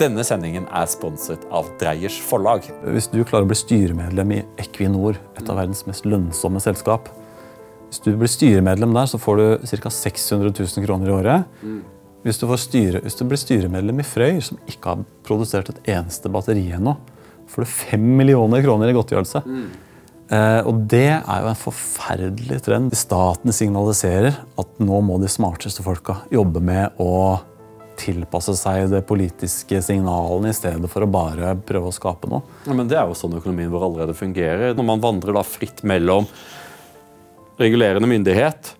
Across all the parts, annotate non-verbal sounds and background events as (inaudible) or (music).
Denne sendingen er sponset av Dreyers forlag. Hvis du klarer å bli styremedlem i Equinor, et av verdens mest lønnsomme selskap Hvis du blir styremedlem der, så får du ca. 600 000 kroner i året. Hvis du, styre, hvis du, blir styremedlem i Frøy, som ikke har produsert et eneste batteri ennå, får du 5 millioner kroner i godtgjørelse. Mm. Og det er jo en forferdelig trend. Staten signaliserer at nå må de smarteste folka jobbe med å tilpasse seg det politiske signalene i stedet for å bare prøve å skape noe. Ja, men Det er jo sånn økonomien vår allerede fungerer. Når man vandrer da fritt mellom regulerende myndighet,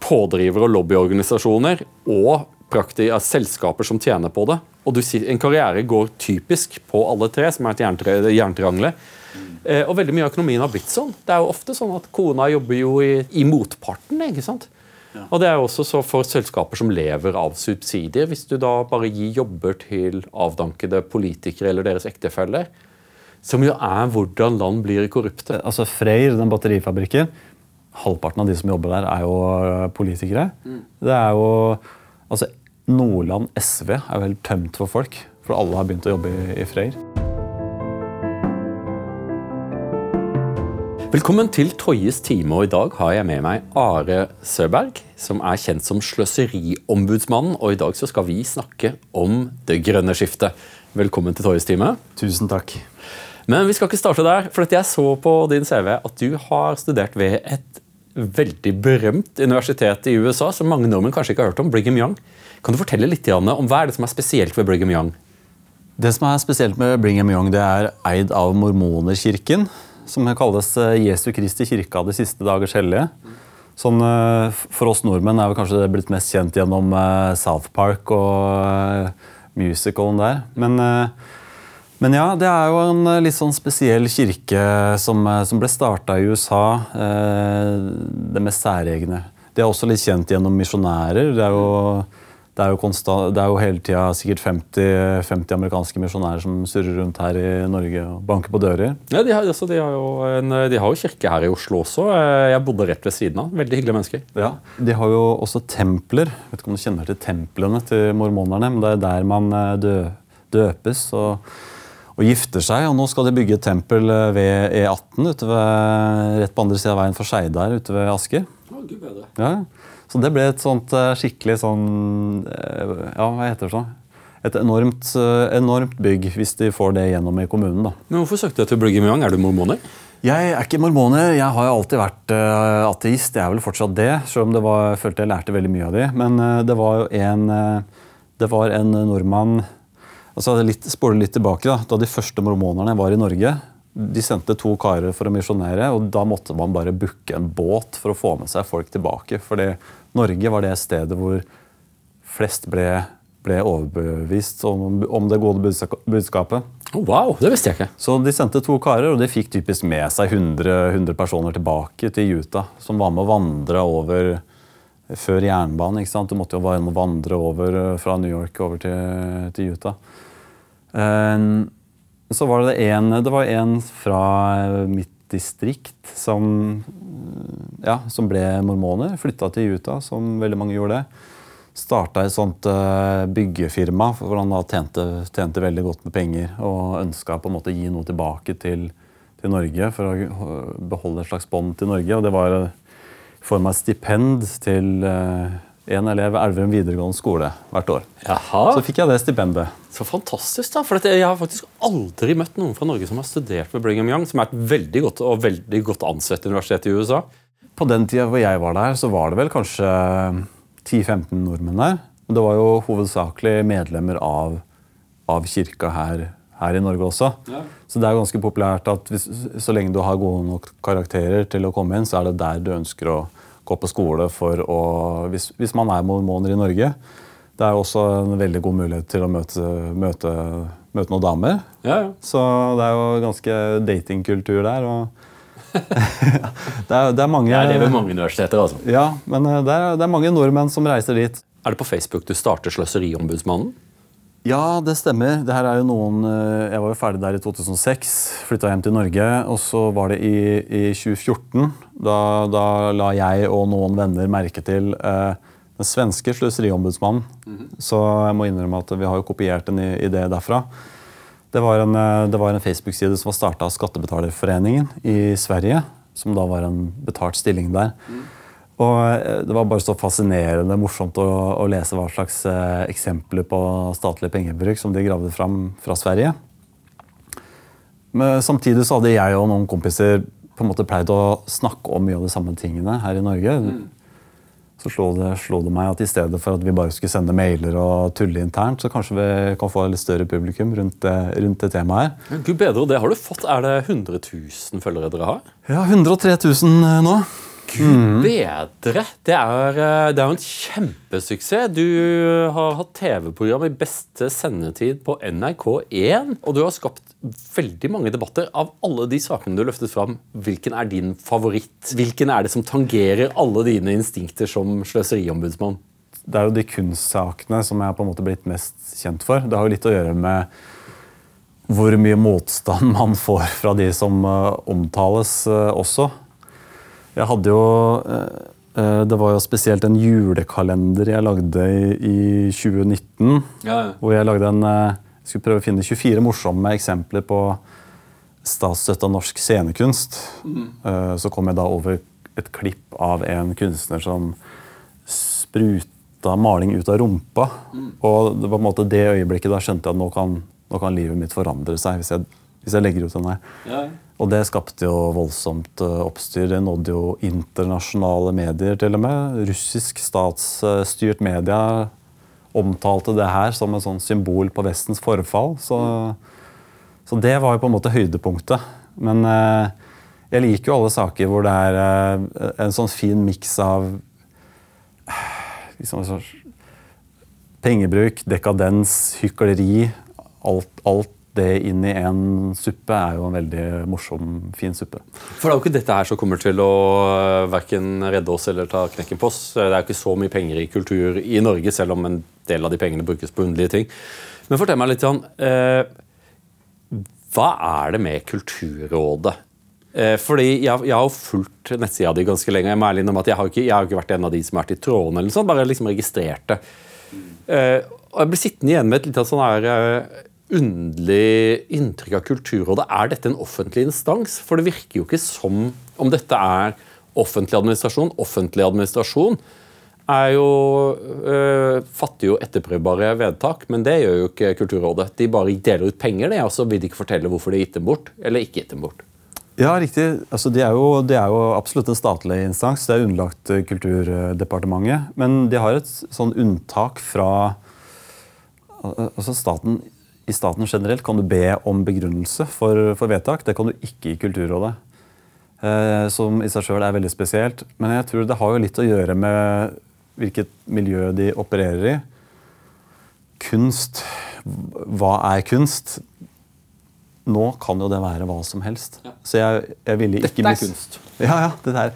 pådriver- og lobbyorganisasjoner og selskaper som tjener på det. Og sier, En karriere går typisk på alle tre, som er et jerntriangle. Eh, og veldig mye av økonomien har blitt sånn. Det er jo ofte sånn at Kona jobber jo i, i motparten. ikke sant? Og det er også så for selskaper som lever av subsidier. Hvis du da bare gir jobber til avdankede politikere eller deres ektefeller, som jo er hvordan land blir korrupte. Altså Freyr, den batterifabrikken, halvparten av de som jobber der, er jo øh, politikere. Mm. Det er jo Altså, Nordland SV er jo helt tømt for folk, for alle har begynt å jobbe i, i Freyr. Velkommen til Toyes time, og i dag har jeg med meg Are Søberg, som er kjent som Sløseriombudsmannen, og i dag så skal vi snakke om det grønne skiftet. Velkommen til Toyes time. Tusen takk. Men vi skal ikke starte der, for jeg så på din CV at du har studert ved et veldig berømt universitet i USA som mange nordmenn kanskje ikke har hørt om, Brigham Young. Kan du fortelle litt om hva er det som er spesielt ved Brigham Young? Det som er spesielt med Brigham Young, det er eid av mormonerkirken som kalles eh, Jesu Kristi kirke av de siste dagers hellige. Sånn, eh, for oss nordmenn er vi kanskje det blitt mest kjent gjennom eh, South Park og musicalen der. Men, men, ja, det er jo en litt sånn spesiell kirke som, som ble starta i USA. Det mest særegne. Det er også litt kjent gjennom misjonærer. Det er jo det er jo, konstant, det er jo hele tida sikkert 50, 50 amerikanske misjonærer som surrer rundt her i Norge og banker på dører. Ja, De har, altså, de har, jo, en, de har jo kirke her i Oslo også. Jeg bodde rett ved siden av. Veldig hyggelige mennesker. Ja, De har jo også templer. Jeg vet ikke om du kjenner til templene til mormonerne, men det er der man eh, dø, døpes og, og, gifter seg. Og nå skal de bygge et tempel eh, ved E18 ute ved, rett på andre sida av veien for Skeidar ute ved Asker. Oh, Gud bedre. Ja, så det ble et sånt eh, skikkelig sånn eh, Ja, hva heter det sånn? Et enormt, eh, enormt, bygg, hvis de får det gjennom i kommunen. da. Men Hvorfor søkte du til Young? Er du mormoner? Jeg er ikke mormoner. Jeg har alltid vært uh, ateist. Jeg er vel fortsatt det, selv om det var, jeg følte jeg lærte veldig mye av de. Men uh, det var jo en, uh, det var en nordmann altså litt, Spole litt tilbake. Da Da de første mormonerne var i Norge, de sendte to karer for å misjonere, og da måtte man bare booke en båt for å få med seg folk tilbake. Fordi Norge var det stedet hvor flest ble, ble overbevist om, om, det gode budskapet. Oh, wow, det visste jeg ikke. Så De sendte to karer, og de fikk typisk med seg 100, 100 personer tilbake til Utah. Som var med å vandre over før jernbanen. ikke sant? Du måtte jo vandre over fra New York over til, til Utah. Um, så var det en, det var en fra mitt distrikt som, ja, som ble mormoner. Flytta til Utah, som veldig mange gjorde det. Starta et sånt uh, byggefirma hvor han da tjente, tjente, veldig godt med penger. Og ønska på en måte å gi noe tilbake til, til Norge for å beholde et slags bånd til Norge. Og det var i form av stipend til en elev ved Elverum videregående skole hvert år. Jaha. Så fikk jeg det stipendet. Så fantastisk, da. For jeg har faktisk aldri møtt noen fra Norge som har studert ved Brigham Young, som er et veldig godt og veldig godt ansett universitet i USA. På den tida hvor jeg var der, så var det vel kanskje 10-15 nordmenn der. Men det var jo hovedsakelig medlemmer av, av kirka her, her, i Norge også. Ja. Så det er ganske populært at hvis, så lenge du har gode nok karakterer til å komme inn, så er det der du ønsker å gå på skole for å Hvis, hvis man er mormoner i Norge. Det er jo også en veldig god mulighet til å møte, møte, møte noen damer. Ja, ja. Så det er jo ganske datingkultur der. og (laughs) det, er, det er mange det er ved mange universiteter, altså. Ja, men eh, det er, det er mange nordmenn som reiser dit. Er det på Facebook du starter Sløseriombudsmannen? Ja, det stemmer. Det her er jo noen, eh, Jeg var jo ferdig der i 2006, flytta hjem til Norge. Og så var det i, i 2014. Da, da, la jeg og noen venner merke til eh, den svenske sløseriombudsmannen. Så jeg må innrømme at vi har jo kopiert en idé derfra. Det var en, eh, en Facebook-side som var starta av Skattebetalerforeningen i Sverige. Som da var en betalt stilling der. Og eh, Det var bare så fascinerende morsomt å, å lese hva slags eh, eksempler på statlig pengebruk som de gravde fram fra Sverige. Men samtidig så hadde jeg og noen kompiser på en måte pleid å snakke om mye av de samme tingene her i Norge. Så slo det, slo det meg at i stedet for at vi bare skulle sende mailer og tulle internt, så kanskje vi kan få et litt større publikum rundt det, rundt det temaet her. Gud bedre, det har du fått. Er det 100 000 følgere dere har? Ja, 103 000 nå. Gud bedre! Eh, det er jo en kjempesuksess. Du har hatt TV-program i beste sendetid på NRK1, og du har skapt veldig mange debatter. Av alle de sakene du løftet fram, hvilken er din favoritt? Hvilken er det som tangerer alle dine instinkter som sløseriombudsmann? Det er jo de kunstsakene som jeg har på en måte blitt mest kjent for. Det har jo litt å gjøre med hvor mye motstand man får fra de som eh, omtales eh, også. Jeg hadde jo eh, eh, Det var jo spesielt en julekalender jeg lagde i, i 2019. Hvor jeg lagde en eh, jeg skulle prøve å finne 24 morsomme eksempler på statsstøtta norsk scenekunst. Mm. Så kom jeg da over et klipp av en kunstner som spruta maling ut av rumpa. Og det var på en måte det øyeblikket da skjønte jeg at nå kan, nå kan livet mitt forandre seg hvis jeg, hvis jeg legger ut den her. Og det skapte jo voldsomt eh, oppstyr. Det nådde jo internasjonale medier til og med. Russisk statsstyrt media omtalte det her som et sånn symbol på Vestens forfall. Så, så det var jo på en måte høydepunktet. Men eh, jeg liker jo alle saker hvor det er eh, en sånn fin miks av liksom sånn pengebruk, dekadens, hykleri. Alt, alt det inn i en suppe er jo en veldig morsom, fin suppe. For det er jo ikke dette her som kommer til å verken redde oss eller ta knekken på oss. Det er jo ikke så mye penger i kultur i Norge, selv om en del av de pengene brukes på underlige ting. Men fortell meg litt sånn eh, Hva er det med Kulturrådet? Eh, fordi jeg, jeg har fulgt nettsida di ganske lenge. Jeg må ærlig innrømme at jeg har, ikke, jeg har ikke vært en av de som har vært i trådene. eller sånn, Bare liksom registrert det. Eh, og jeg blir sittende igjen med et litt sånn her eh, underlig inntrykk av Kulturrådet. Er dette en offentlig instans? For det virker jo ikke som om dette er offentlig administrasjon. Offentlig administrasjon er jo, øh, fatter jo etterprøvbare vedtak, men det gjør jo ikke Kulturrådet. De bare deler ut penger, det, og så vil de ikke fortelle hvorfor de har gitt dem bort, eller ikke gitt dem bort. Ja, riktig. Altså, de, er jo, de er jo absolutt en statlig instans. Det er underlagt eh, Kulturdepartementet. Men de har et sånn unntak fra altså staten, I staten generelt kan du be om begrunnelse for, for vedtak. Det kan du ikke i Kulturrådet. Eh, som i seg sjøl er veldig spesielt. Men jeg tror det har jo litt å gjøre med hvilket miljø de opererer i. Kunst. Hva er kunst? Nå kan jo det være hva som helst. Så jeg, jeg ville ikke Dette er kunst. Ja, ja, det der.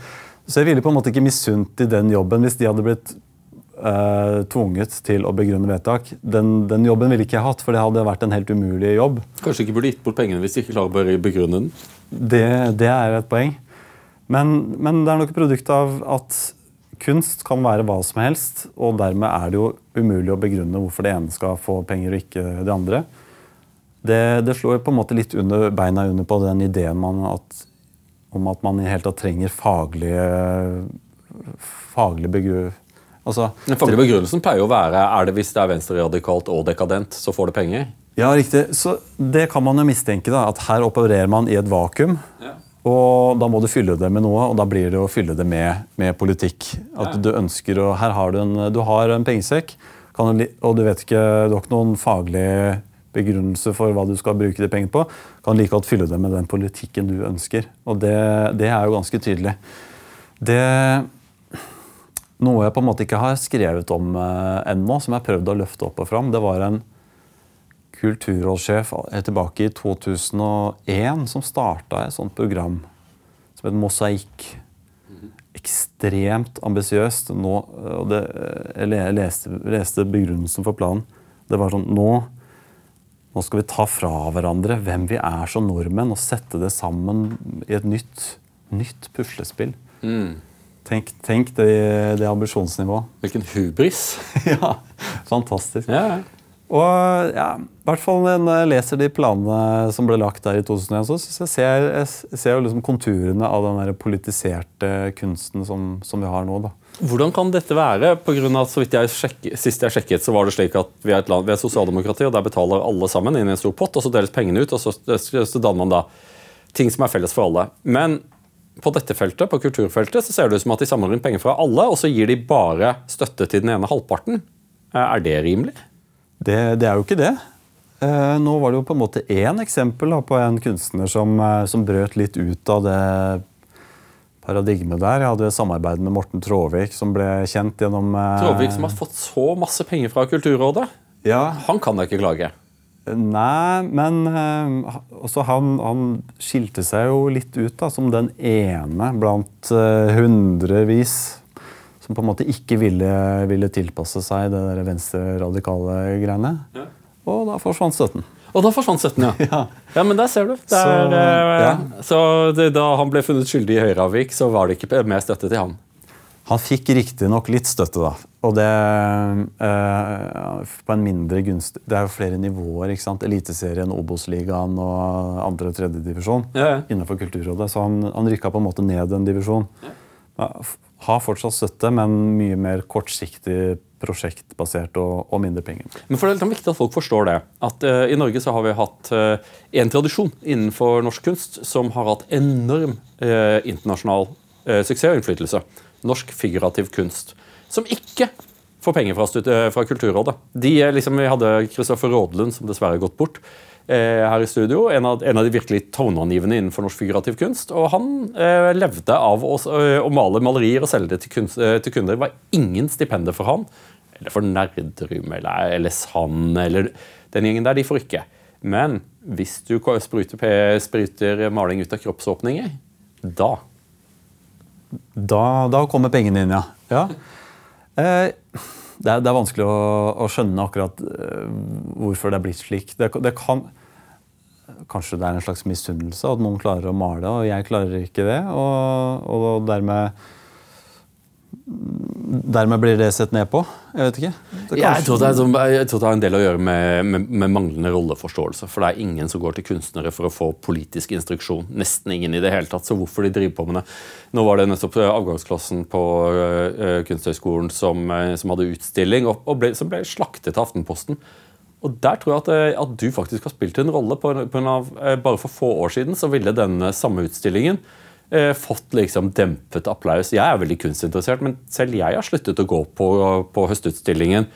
Så jeg ville på en måte ikke misunt i den jobben hvis de hadde blitt eh, tvunget til å begrunne vedtak. Den, den jobben ville ikke jeg hatt, for det hadde vært en helt umulig jobb. Kanskje ikke burde gitt bort pengene hvis de ikke klarer å begrunne den. Det, det er et poeng. Men, men det er nok et produkt av at kunst kan være hva som helst, og dermed er det jo umulig å begrunne hvorfor det ene skal få penger og ikke det andre. Det, det slår på en måte litt under beina under på den ideen man at, om at man i hele tatt trenger faglige faglige. Altså, Den faglige begrunnelsen pleier å være er det hvis det er venstreradikalt og dekadent, så får det penger. Ja, riktig. Så det kan man jo mistenke, da, at her opererer man i et vakuum. Og da må du fylle det med noe, og da blir det å fylle det med, med politikk. At du ønsker å Her har du en, du har en pengesekk, kan du, og du vet ikke Du har ikke noen faglig begrunnelse for hva du skal bruke de pengene på. Kan like godt fylle det med den politikken du ønsker. Og det, det er jo ganske tydelig. Det Noe jeg på en måte ikke har skrevet om eh, ennå, som jeg prøvde å løfte opp og fram, det var en kulturrådssjef tilbake i 2001 som starta et sånt program som het Mosaikk. Ekstremt ambisiøst. Eh, eh, Jeg leste, leste begrunnelsen for planen. Det var sånn nå, nå skal vi ta fra hverandre hvem vi er som nordmenn, og sette det sammen i et nytt, nytt puslespill. Tenk Tenk, tenk det, det ambisjonsnivået. Hvilken hubris. (laughs) ja, fantastisk. Ja, ja. Og ja, i hvert fall når jeg leser de planene som ble lagt der i 2001, så synes jeg ser jeg ser jo liksom konturene av den der politiserte kunsten som, som vi har nå. da. Hvordan kan dette være? På grunn av, så vidt jeg sjekket, Sist jeg sjekket, så var det slik at vi er et land, vi er sosialdemokrati, og der betaler alle sammen inn i en stor pott, og så deles pengene ut, og så, så danner man da ting som er felles for alle. Men på dette feltet, på kulturfeltet så ser det ut som at de samler inn penger fra alle, og så gir de bare støtte til den ene halvparten. Er det rimelig? Det, det, er jo ikke det. Eh, nå var det jo på en måte én eksempel da, på en kunstner som, eh, som, brøt litt ut av det paradigmet der. Jeg hadde samarbeid med Morten Tråvik, som ble kjent gjennom eh, Tråvik som har fått så masse penger fra Kulturrådet? Ja. Han kan da ikke klage? Nei, men uh, også han, han, skilte seg jo litt ut da, som den ene blant uh, hundrevis som på en måte ikke ville, ville tilpasse seg det der venstre-radikale greiene. Ja. Og da forsvant støtten. Og da forsvant støtten, ja. (laughs) ja. ja. men der ser du. Der, så, eh, ja. så det, da han ble funnet skyldig i Høyreavvik, så var det ikke mer støtte til han? Han fikk riktignok litt støtte, da. Og det eh, på en mindre gunst Det er jo flere nivåer. ikke sant? Eliteserien, Obos-ligaen og andre- og tredjedivisjon ja, ja. innenfor Kulturrådet. Så han, han rykka på en måte ned en divisjon. Ja har fortsatt støtte, men mye mer kortsiktig prosjektbasert og, og, mindre penger. Men for Det er viktig at folk forstår det. At uh, I Norge så har vi hatt uh, en tradisjon innenfor norsk kunst som har hatt enorm uh, internasjonal suksess og innflytelse. Norsk figurativ kunst. Som ikke får penger fra, fra Kulturrådet. De, liksom, vi hadde Kristoffer Rådlund, som dessverre har gått bort. Eh, her i studio. En av, en av de virkelig toneangivende innenfor norsk figurativ kunst. Og han eh, levde av å, eh, å, male malerier og selge det til, kunst, eh, til, kunder. Det var ingen stipender for han. Eller for Nerdrum eller, eller Sand eller den gjengen der. De får ikke. Men hvis du spruter, spruter maling ut av kroppsåpninger, da Da, da kommer pengene inn, ja. ja. Eh, det, er, det, er, vanskelig å, å skjønne akkurat eh, hvorfor det er blitt slik. Det, det kan, Kanskje det er en slags misunnelse at noen klarer å male, og jeg klarer ikke det. Og, og dermed Dermed blir det sett ned på? Jeg vet ikke. Kanskje... jeg, tror det er, sånn- jeg tror det har en del å gjøre med, med, med, manglende rolleforståelse. For det er ingen som går til kunstnere for å få politisk instruksjon. Nesten ingen i det hele tatt. Så hvorfor de driver på med det? Nå var det nettopp eh, avgangsklassen på uh, Kunsthøgskolen som, uh, som, hadde utstilling, og, og ble, som ble slaktet av Aftenposten. Og Der tror jeg at, at, du faktisk har spilt en rolle. På, på en av, uh, bare for få år siden så ville denne samme utstillingen fått liksom dempet applaus. Jeg er veldig kunstinteressert, men selv jeg har sluttet å gå på, på høstutstillingen.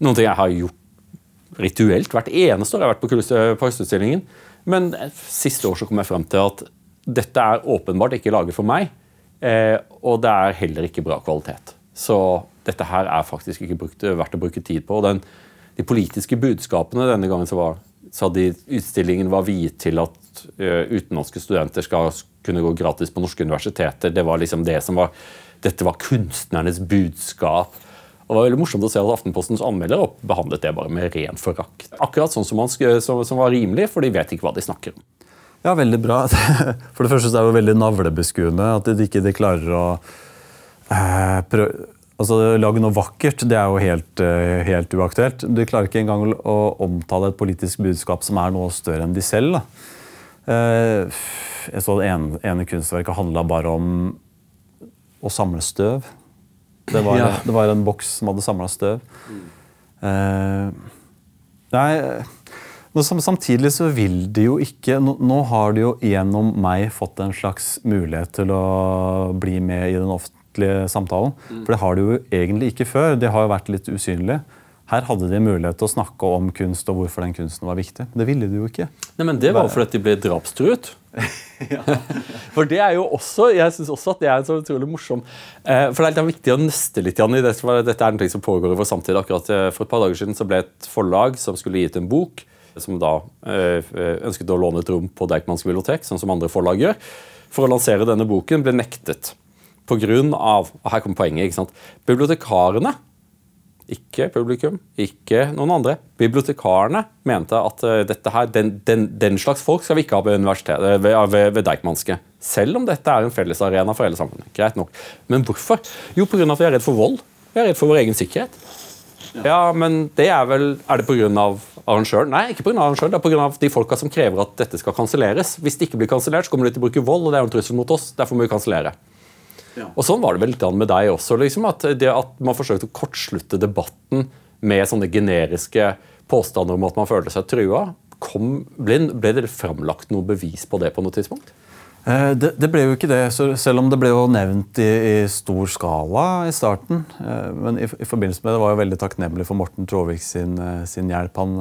Noen ting jeg har gjort rituelt hvert eneste år jeg har vært på, på høstutstillingen. Men eh, siste år så kom jeg frem til at dette er åpenbart ikke laget for meg. Eh, og det er heller ikke bra kvalitet. Så dette her er faktisk ikke brukt, verdt å bruke tid på. og den de politiske budskapene denne gangen så, var, så hadde utstillingen var viet til at uh, utenlandske studenter skal kunne gå gratis på norske universiteter. Det var liksom det som var, Dette var kunstnernes budskap. Og det var veldig morsomt å se at Aftenpostens anmelder behandlet det bare med ren forakt. Akkurat sånn som, man, som, som var rimelig, for de vet ikke hva de snakker om. Ja, veldig bra. (laughs) For det første så er det jo veldig navlebeskuende at de ikke de klarer å eh, Altså, Lage noe vakkert det er jo helt, eh, helt, uaktuelt. De klarer ikke engang å omtale et politisk budskap som er noe større enn de selv. Da. Eh, jeg så Det ene, ene kunstverket handla bare om å samle støv. Det var, ja. det var en boks som hadde samla støv. Mm. nei, Samtidig så vil de jo ikke nå, har de jo gjennom meg fått en slags mulighet til å bli med i den offentlige offentlige samtalen. Mm. For det har de jo egentlig ikke før. De har jo vært litt usynlige. Her hadde de mulighet til å snakke om kunst og hvorfor den kunsten var viktig. Det ville de jo ikke. Nei, men Det var jo fordi de ble drapstruet. (laughs) for det er jo også jeg synes også at det er en så utrolig morsom eh, For det er viktig å nøste litt i det. For dette er noe som pågår i vår samtid. Akkurat eh, For et par dager siden så ble et forlag som skulle gi ut en bok, som da eh, ønsket å låne et rom på Deichmans bibliotek, sånn som andre forlag gjør, for å lansere denne boken, ble nektet. På grunn av, og Her kommer poenget. ikke sant? Bibliotekarene, ikke publikum, ikke noen andre, bibliotekarene mente at dette her, den, den, den, slags folk skal vi ikke ha ved, ved, ved, ved Deichmanske. Selv om dette er en fellesarena for hele samfunnet. Greit nok. Men hvorfor? Jo, pga. at vi er redd for vold. Vi er redd for vår egen sikkerhet. Ja, men det er vel Er det pga. arrangøren? Nei, ikke pga. arrangøren. Det er pga. de folka som krever at dette skal kanselleres. Hvis det ikke blir kansellert, så kommer de til å bruke vold, og det er jo en trussel mot oss. Derfor må vi kansellere. Ja. Og sånn var det vel litt med deg også. Liksom, at, det, at man forsøkte å kortslutte debatten med sånne generiske påstander om at man følte seg trua. Kom, ble, ble det framlagt noe bevis på det på noe tidspunkt? Eh, det, det, ble jo ikke det, selv om det ble jo nevnt i, i stor skala i starten. Eh, men i, i, forbindelse med det var jeg veldig takknemlig for Morten Tråvik sin, eh, sin hjelp. Han,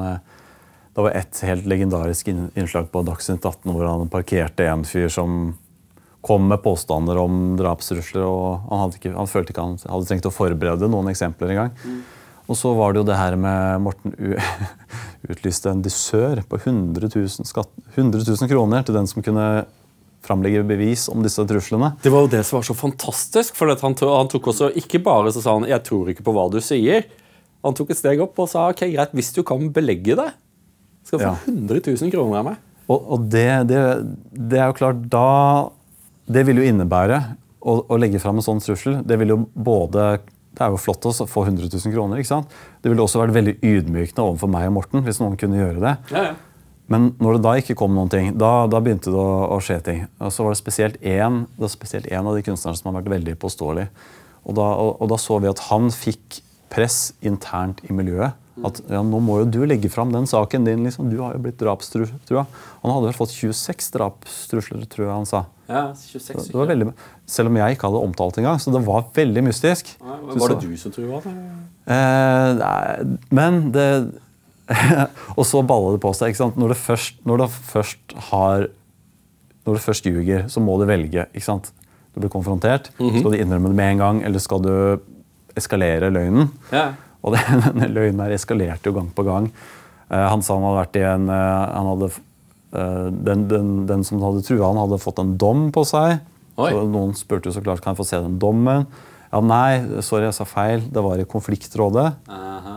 det var et helt legendarisk innslag på Dagsnytt 18 hvor han parkerte en fyr som kom med påstander om drapstrusler. og Han, ikke, han følte ikke han hadde trengt å forberede noen eksempler engang. Mm. Og så var det jo det her med Morten (laughs) utlyste en dusør på 100 000, skatt, 100 000 kroner til den som kunne framlegge bevis om disse truslene. Det var jo det som var så fantastisk. for han, han, tok også, Ikke bare så sa han 'jeg tror ikke på hva du sier'. Han tok et steg opp og sa ok, greit, hvis du kan belegge det, skal du få ja. 100 000 kroner av meg. Og, og det, det, det, er jo klart da Det vil jo innebære å, å legge fram en sånn trussel. Det vil jo både det er jo flott å få 100 000 kroner. ikke sant? Det ville også vært veldig ydmykende overfor meg og Morten hvis noen kunne gjøre det. Ja, ja. Men når det da ikke kom noen ting, da, da begynte det å, å, skje ting. Og så var det spesielt én, spesielt én av de kunstnerne som har vært veldig påståelig. Og da, og, og da, så vi at han fikk press internt i miljøet. At ja, nå må jo du legge fram den saken din. liksom. Du har jo blitt drapstrua. Han hadde vel fått 26 drapstrusler, tror jeg han sa. Ja, 26 det var veldig, Selv om jeg ikke hadde omtalt det engang. Så det var veldig mystisk. Ja, var det du som trua? Eh, men det (laughs) og så balla det på seg. ikke sant? Når det først, når det først har når du først ljuger, så må du velge. ikke sant? Du blir konfrontert. Mm -hmm. Skal du innrømme det med en gang, eller skal du eskalere løgnen? Ja. Og (laughs) denne løgnen her eskalerte jo gang på gang. Uh, han sa han hadde vært i en uh, han hadde, uh, den, den, den, som hadde trua han, hadde fått en dom på seg. Noen spurte jo så klart kan jeg få se den dommen. Ja, Nei, sorry, jeg sa feil. Det var i konfliktrådet. -huh.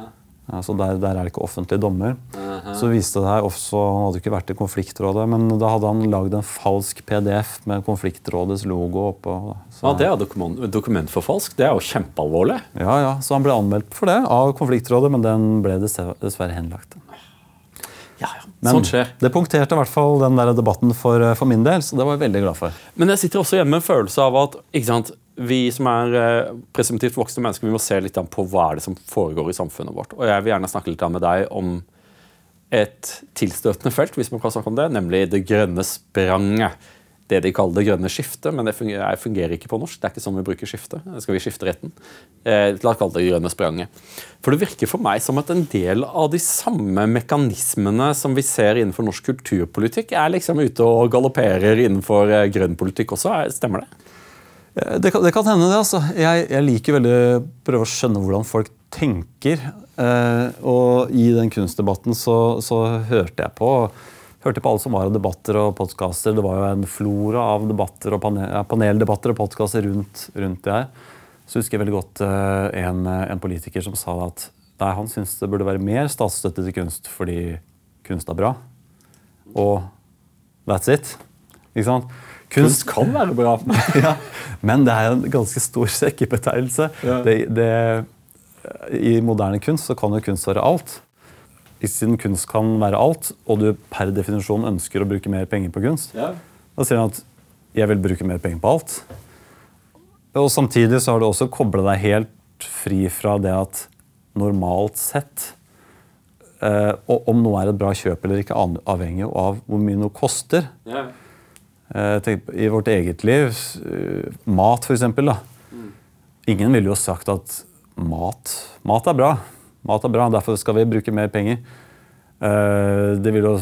Altså der, der, er det ikke offentlige dommer. Uh -huh. Så viste det her også, Han hadde ikke vært i konfliktrådet, men da hadde han lagd en falsk PDF med konfliktrådets logo oppå. Ja, Det er dokument, dokumentforfalsk. Det er jo kjempealvorlig. Ja, ja, Så han ble anmeldt for det av konfliktrådet, men den ble dessverre henlagt. Ja, ja. Men sånn skjer. det punkterte i hvert fall den der debatten for, for min del, så det var jeg veldig glad for. Men jeg sitter også hjemme med en følelse av at ikke sant, vi som er eh, presumptivt voksne mennesker, vi må se litt på hva er det som foregår i samfunnet vårt. Og jeg vil gjerne snakke litt med deg om et tilstøtende felt, hvis man kan snakke om det, nemlig det grønne spranget. Det de kaller det grønne skiftet, men det fungerer, ikke på norsk. Det er ikke sånn vi bruker skifte. Skal vi skifte retten? Eh, la oss kalle det grønne spranget. For det virker for meg som at en del av de samme mekanismene som vi ser innenfor norsk kulturpolitikk, er liksom ute og galopperer innenfor eh, grønn politikk også. Stemmer det? Det kan, det kan, hende, det. altså. Jeg, jeg liker veldig å prøve å skjønne hvordan folk tenker. Eh, og i den kunstdebatten så, så hørte jeg på hørte på alle som var av debatter og podkaster. Det var jo en flora av debatter og panel, paneldebatter og podkaster rundt, rundt, det her. Så husker jeg veldig godt eh, en, en, politiker som sa at nei, han syntes det burde være mer statsstøtte til kunst fordi kunst er bra. Og that's it. Ikke sant? Kunst kan være bra. (laughs) ja, men det er en ganske stor sekkebetegnelse. Ja. I moderne kunst så kan jo kunst være alt. Siden kunst kan være alt, og du per definisjon ønsker å bruke mer penger på kunst, ja. da sier han at jeg vil bruke mer penger på alt. Og Samtidig så har du også kobla deg helt fri fra det at normalt sett eh, Om noe er et bra kjøp eller ikke, avhengig av hvor mye noe koster. Ja. Eh, I vårt eget liv, eh, mat f.eks. Mm. Ingen ville jo sagt at mat, mat er bra. Mat er bra, Derfor skal vi bruke mer penger. Eh, det ville jo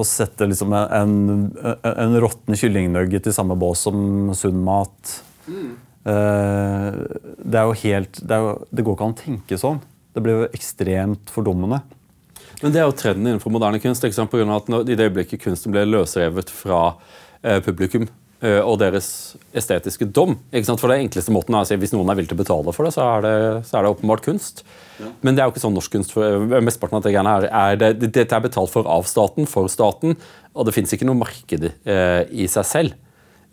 å sette liksom en, en råtten kyllingnugget i samme bås som sunn mat mm. Det er jo helt det, er jo, det går ikke an å tenke sånn. Det blir jo ekstremt fordummende. Men det er jo trenden innenfor moderne kunst. Ikke sant? På grunn av at I det øyeblikket kunsten ble løsrevet fra eh, publikum, eh, og deres estetiske dom. Ikke sant? For det enkleste måten er å si Hvis noen er villig til å betale for det, så er det, så er det åpenbart kunst. Men det er jo ikke sånn norsk kunst. For, eh, mesteparten av det greiene her er det, det- Dette er betalt for av staten, for staten, og det fins ikke noe marked eh, i seg selv.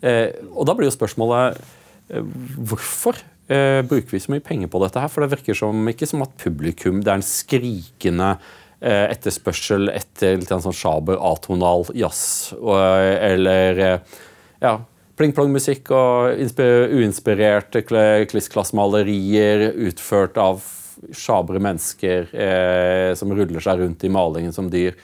Eh, og da blir jo spørsmålet eh, hvorfor eh, bruker vi så mye penger på dette her? For det virker som ikke som at publikum Det er en skrikende etterspørsel etter litt sånn sjaber, atonal jazz og, eller eh, ja, pling-plong-musikk og uinspirerte kliss-klass-malerier utført av sjabre mennesker eh, som ruller seg rundt i malingen som dyr.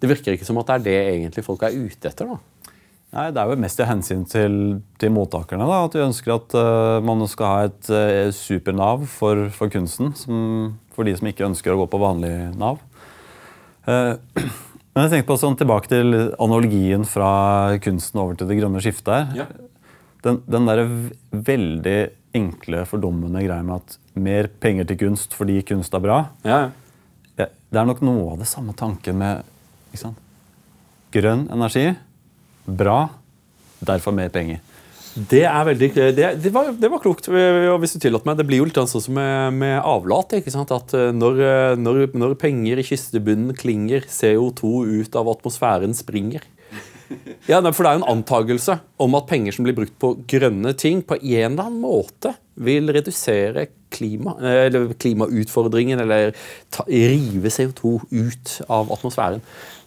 Det virker ikke som at det er det egentlig folk er ute etter. da. Nei, Det er jo mest i hensyn til, til mottakerne. da, At de ønsker at uh, man skal ha et uh, supernav for, for kunsten. Som, for de som ikke ønsker å gå på vanlig Nav. Eh, (clears throat) men jeg tenker på sånn tilbake til analogien fra kunsten over til det grønne skiftet. her. Den, den der veldig enkle, fordummende greia med at mer penger til kunst fordi kunst er bra. Ja, Ja, Det er nok noe av det samme tanken med ikke sant? grønn energi. Bra, derfor mer penger. Det er veldig, det, det, var, det var klokt, og hvis du tillater meg. Det blir jo litt sånn som med, med avlat. ikke sant? At eh, når, eh, når, når penger i kistebunnen klinger, CO2 ut av atmosfæren springer. Ja, for Det er jo en antakelse om at penger som blir brukt på grønne ting, på en eller annen måte vil redusere klima, eller klimautfordringen, eller ta, rive CO2 ut av atmosfæren.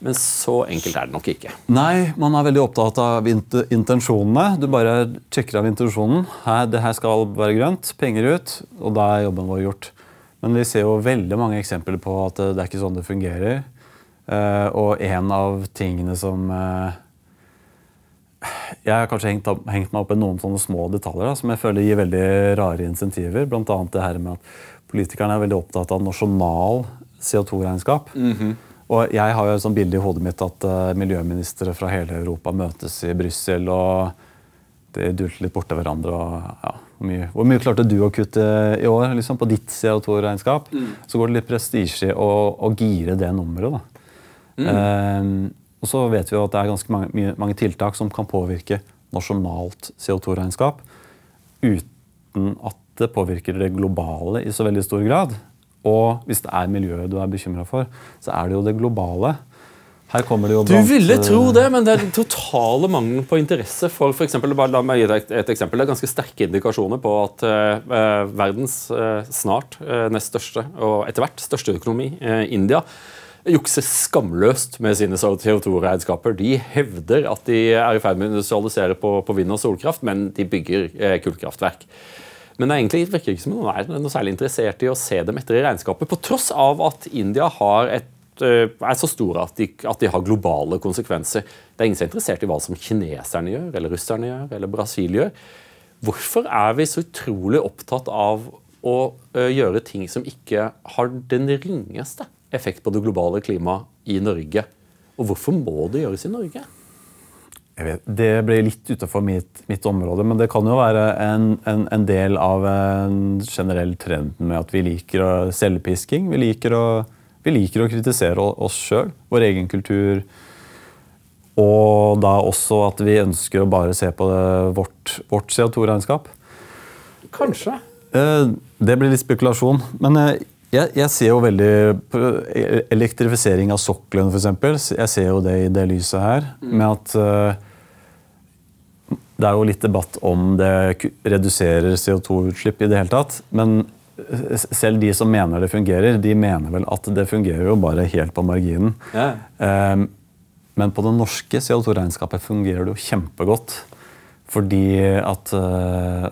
Men så enkelt er det nok ikke. Nei, man er veldig opptatt av intensjonene. Du bare sjekker av intensjonen. Her, det her skal være grønt, penger ut, og da er jobben vår gjort. Men vi ser jo veldig mange eksempler på at det, det er ikke sånn det fungerer. Eh, og en av tingene som eh, Jeg har kanskje hengt, opp, hengt meg opp i noen sånne små detaljer da, som jeg føler gir veldig rare insentiver. Annet det her med at politikerne er veldig opptatt av nasjonal CO2-regnskap. Og jeg har jo et sånt bilde i hodet mitt at uh, miljøministre fra hele Europa møtes i Brussel og de dulter litt borti hverandre. og ja, hvor, mye, hvor mye klarte du å kutte i år liksom, på ditt CO2-regnskap? Så går det litt prestisje i å, å gire det nummeret. da. Eh, og så vet vi jo at det er ganske mange, mye, mange tiltak som kan påvirke nasjonalt CO2-regnskap uten at det påvirker det globale i så veldig stor grad. Og hvis det er miljøet du er bekymra for, så er det jo det globale. Her kommer det jo Du ville tro det, men det er den totale mangelen på interesse for for eksempel, bare La meg gi deg et, et eksempel. Det er ganske sterke indikasjoner på at eh, verdens eh, snart eh, nest største og etter hvert største økonomi, eh, India, jukser skamløst med sine CO2-regnskaper. De hevder at de er i ferd med å industrialisere på, på vind- og solkraft, men de bygger eh, kullkraftverk. Men det er egentlig virker ikke som noen er noe særlig interessert i å se dem etter i regnskapet, på tross av at India et, eh, er så store at de, at de har globale konsekvenser. Det er ingen som er interessert i hva som kineserne gjør, eller russerne gjør, eller Brasil gjør. Hvorfor er vi så utrolig opptatt av å eh, gjøre ting som ikke har den ringeste effekt på det globale klimaet i Norge? Og hvorfor må det gjøres i Norge? Jeg vet, det ble litt utenfor mitt, mitt område, men det kan jo være en, en, en del av en generell trenden med at vi liker selvpisking. Vi liker å, vi liker å kritisere oss sjøl, vår egen kultur. Og da også at vi ønsker å bare se på vårt, vårt CO2-regnskap. Kanskje. Eh, Det blir litt spekulasjon. Men eh, jeg, jeg ser jo veldig på elektrifisering av sokkelen, f.eks. Jeg ser jo det i det lyset her. Med at uh, det er jo litt debatt om det reduserer CO2-utslipp i det hele tatt. Men eh, selv de som mener det fungerer, de mener vel at det fungerer jo bare helt på marginen. Ja. Eh, Men på det norske CO2-regnskapet fungerer det jo kjempegodt. Fordi at uh,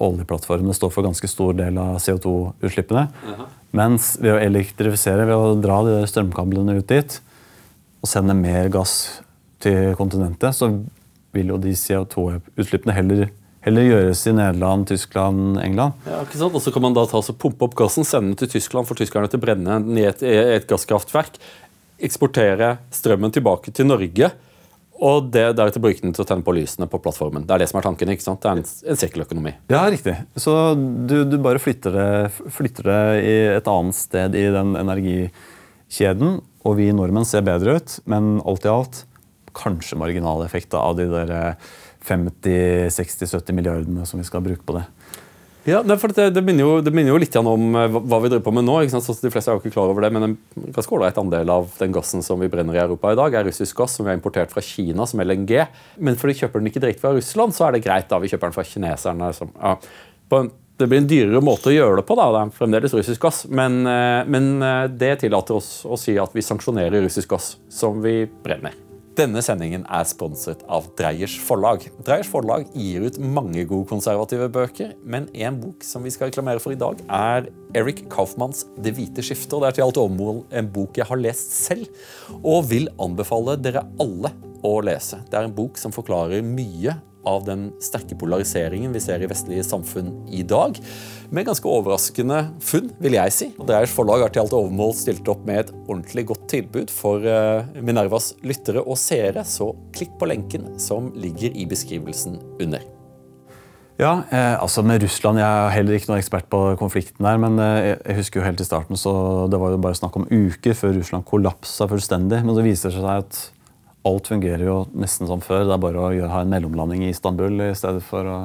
oljeplattformene står for ganske stor del av CO2-utslippene. Mens ved å elektrifisere, ved å dra de der strømkablene ut dit og sende mer gass til kontinentet, så vil jo de CO2-utslippene heller, heller gjøres i Nederland, Tyskland, England. Ja, ikke sant? Og så kan man da ta så pumpe opp gassen, sende den til Tyskland for tyskerne til å brenne den i et, et gasskraftverk. Eksportere strømmen tilbake til Norge, og det, deretter bruke den til å tenne på lysene på plattformen. Det er det som er tanken. ikke sant? Det er en, en sirkeløkonomi. Ja, riktig. Så du, du bare flytter det, flytter det et annet sted i den energikjeden, og vi nordmenn ser bedre ut, men alt i alt kanskje marginaleffekter av de der 50-60-70 milliardene som vi skal bruke på det. Ja, for det, det, minner jo, det, minner jo, litt om eh, hva vi driver på med nå. ikke sant? Så de fleste er jo ikke klar over det, Men en ganske ålreit andel av den gassen som vi brenner i Europa i dag, er russisk gass som vi har importert fra Kina som LNG. Men fordi kjøper den ikke direkte fra Russland, så er det greit. da Vi kjøper den fra kineserne. Som, ja. en, det blir en dyrere måte å gjøre det på. da, Det er fremdeles russisk gass. Men, eh, men eh, det tillater oss å si at vi sanksjonerer russisk gass som vi brenner. Denne sendingen er sponset av Dreyers forlag. Dreyers forlag gir ut mange gode konservative bøker, men en bok som vi skal reklamere for i dag, er Eric Kaufmanns 'Det hvite skiftet'. og Det er til alt overmål en bok jeg har lest selv, og vil anbefale dere alle å lese. Det er en bok som forklarer mye av den sterke polariseringen vi ser i vestlige samfunn i dag. Med ganske overraskende funn, vil jeg si. Dreiers forlag har til alt overmål stilt opp med et ordentlig godt tilbud for eh, Minervas lyttere og seere, så klikk på lenken som ligger i beskrivelsen under. Ja, eh, altså med Russland, Jeg er heller ikke noen ekspert på konflikten der, men eh, jeg husker jo helt i starten, så Det var jo bare snakk om uker før Russland kollapsa fullstendig. Men så viser det seg at alt fungerer jo nesten som før. Det er bare å ha en mellomlanding i Istanbul i stedet for å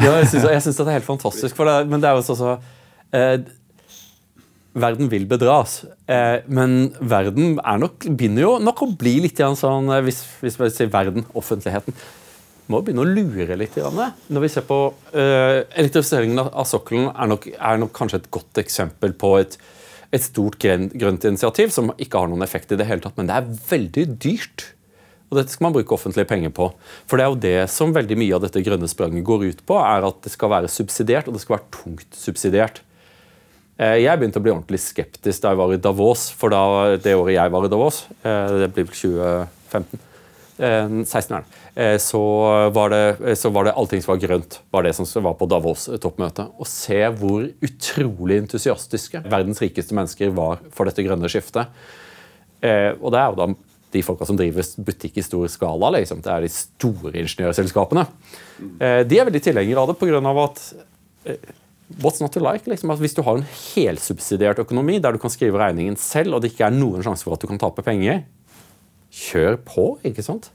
Ja, jeg syns det er helt fantastisk. Det, men det er jo sånn eh, Verden vil bedras, eh, men verden er nok, begynner jo nok å bli litt sånn eh, Hvis, hvis vi sier verden, offentligheten, må begynne å lure litt. Når vi ser på eh, Elektrifiseringen av sokkelen er nok, er nok kanskje et godt eksempel på et et stort grønt initiativ som ikke har noen effekt i det hele tatt, men det er veldig dyrt. Og dette skal man bruke offentlige penger på. For det er jo det som veldig mye av dette grønne spranget går ut på, er at det skal være subsidiert, og det skal være tungt subsidiert. Eh, jeg begynte å bli ordentlig skeptisk da jeg var i Davos, for da, det året jeg var i Davos, eh, det blir vel 2015 16 er det. Eh, så var det, eh, så var det allting som var grønt, var det som var på Davos-toppmøtet. Å se hvor utrolig entusiastiske verdens rikeste mennesker var for dette grønne skiftet. Eh, og det er jo da de folka som driver butikk i stor skala. Liksom. Det er de store ingeniørselskapene. De er veldig tilhengere av det pga. at What's not to like? Liksom, at hvis du har en helsubsidiert økonomi der du kan skrive regningen selv, og det ikke er noen sjanse for at du kan tape penger, kjør på, ikke sant?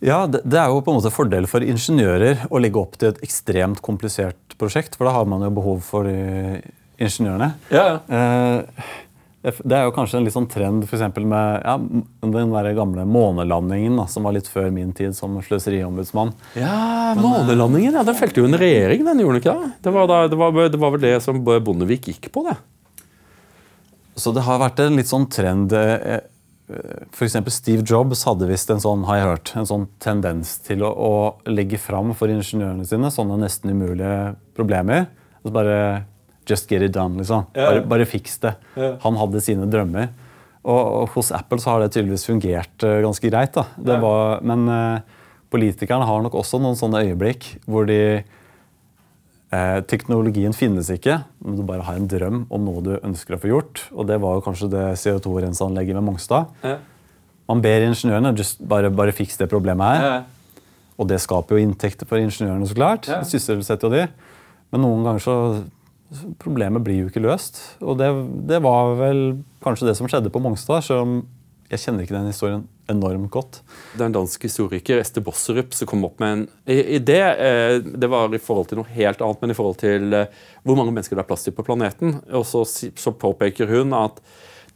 Ja, det, er jo på en måte fordel for ingeniører å legge opp til et ekstremt komplisert prosjekt, for da har man jo behov for ingeniørene. Ja, ja. Eh, det er jo kanskje en litt sånn trend for med ja, den der gamle månelandingen, da, som var litt før min tid som sløseriombudsmann. Ja, månelandingen, ja, Den felte jo en regjering, den gjorde den ikke det? Det var, da, det, var, det var, vel det som Bondevik gikk på, det. Så det har vært en litt sånn trend eh, F.eks. Steve Jobs hadde visst en sånn, har jeg hørt, en sånn tendens til å, å legge fram for ingeniørene sine sånne nesten umulige problemer. Og så bare Just get it done, liksom. Bare, bare fiks det. Han hadde sine drømmer. Og, og, hos Apple så har det tydeligvis fungert uh, ganske greit. da. Var, men uh, politikerne har nok også noen sånne øyeblikk hvor de Eh, teknologien finnes ikke, men du bare har en drøm om noe du ønsker å få gjort. Og det var jo kanskje det CO2-renseanlegget med Mongstad. Ja. Man ber ingeniørene just bare, bare fiks det problemet her. Ja. Og det skaper jo inntekter for ingeniørene, så klart. Ja. Sysselsetter jo de. Men noen ganger så Problemet blir jo ikke løst. Og det, det var vel kanskje det som skjedde på Mongstad, selv om jeg kjenner ikke den historien enormt godt. Det er en dansk historiker, Ester Bosserup, som kom opp med en idé. Eh, det var i forhold til noe helt annet, men i forhold til eh, hvor mange mennesker det er plass til på planeten. Og så, så påpeker hun at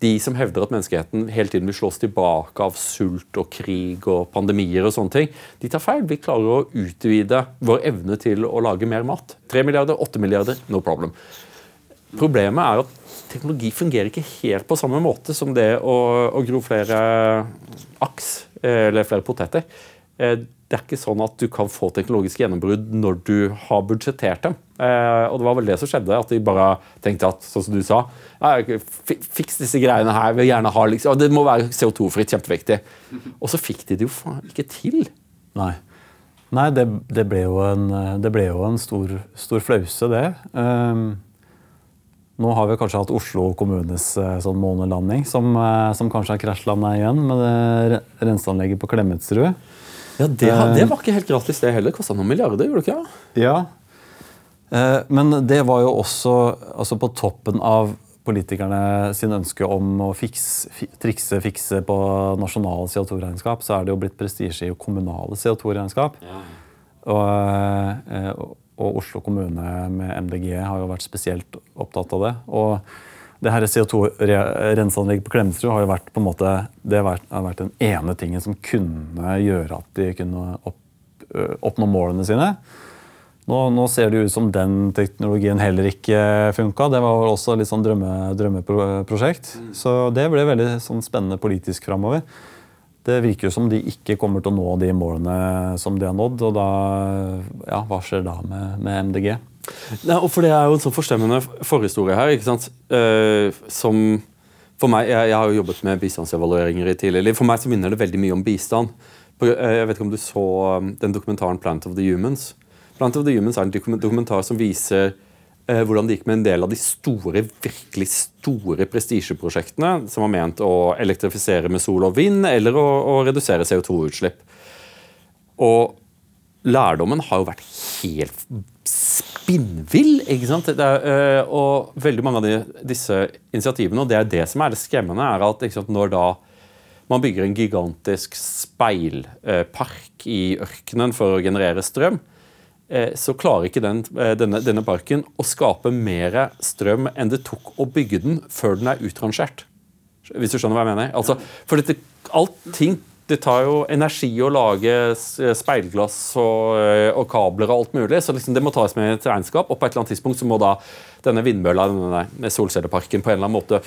de som hevder at menneskeheten hele tiden vil slås tilbake av sult og krig og pandemier, og sånne ting, de tar feil. Vi klarer å utvide vår evne til å lage mer mat. 3 milliarder, 8 milliarder, no problem. Problemet er at teknologi fungerer ikke helt på samme måte som det å, å gro flere aks eller flere poteter. Det er ikke sånn at du kan få teknologiske gjennombrudd når du har budsjettert dem. Eh, og det var vel det som skjedde, at de bare tenkte at sånn som du sa Fiks disse greiene her. vil gjerne ha liksom, Det må være CO2-fritt. Kjempeviktig. Og så fikk de det jo faen ikke til. Nei. Nei, det, det, ble jo en, ble jo en stor, stor flause, det. Um, nå har vi kanskje hatt Oslo kommunes eh, sånn månelanding, som, eh, som kanskje har krasjlanda igjen med det renseanlegget på Klemetsrud. Ja, det, det, eh, var ikke helt gratis, det heller. Kosta noen milliarder, gjorde det ikke? Ja, men det var jo også altså på toppen av politikerne sin ønske om å fikse, trikse, fikse på nasjonale CO2-regnskap, så er det jo blitt prestisje i kommunale CO2-regnskap. Ja. Eh, og, og, Oslo kommune med MDG har jo vært spesielt opptatt av det. Og det her CO2-renseanlegget på Klemetsrud har jo vært på en måte, det har vært, den ene tingen som kunne gjøre at de kunne opp, oppnå målene sine. Nå, nå, ser det ut som den teknologien heller ikke funka. Det var også litt sånn drømme, drømmeprosjekt. Mm. Så det ble veldig sånn spennende politisk framover. Det virker jo som de ikke kommer til å nå de målene som de har nådd. Og da, ja, hva skjer da med, med MDG? Ja, for Det er jo en sånn forstemmende forhistorie her. ikke sant? Uh, som for meg, jeg, jeg, har jo jobbet med bistandsevalueringer i tidligere liv. For meg så minner det veldig mye om bistand. Eh, jeg vet ikke om du så um, den dokumentaren 'Plant of the Humans'? Plant of the Humans er en dokumentar som viser eh, hvordan det gikk med en del av de store, virkelig store prestisjeprosjektene som var ment å elektrifisere med sol og vind, eller å, å redusere CO2-utslipp. Og lærdommen har jo vært helt spinnvill. ikke sant? Er, øh, og veldig mange av de, disse initiativene, og det er det som er det skremmende, er at sant, når da man bygger en gigantisk speilpark i ørkenen for å generere strøm, Eh, så klarer ikke den, eh, denne, denne, parken å skape mer strøm enn det tok å bygge den før den er utrangert. Hvis du skjønner hva jeg mener? Altså, for dette, allting det tar jo energi å lage speilglass og, eh, og, kabler og alt mulig. Så liksom det må tas med et regnskap. Og på et eller annet tidspunkt så må da denne vindmølla, denne solcelleparken, på en eller annen måte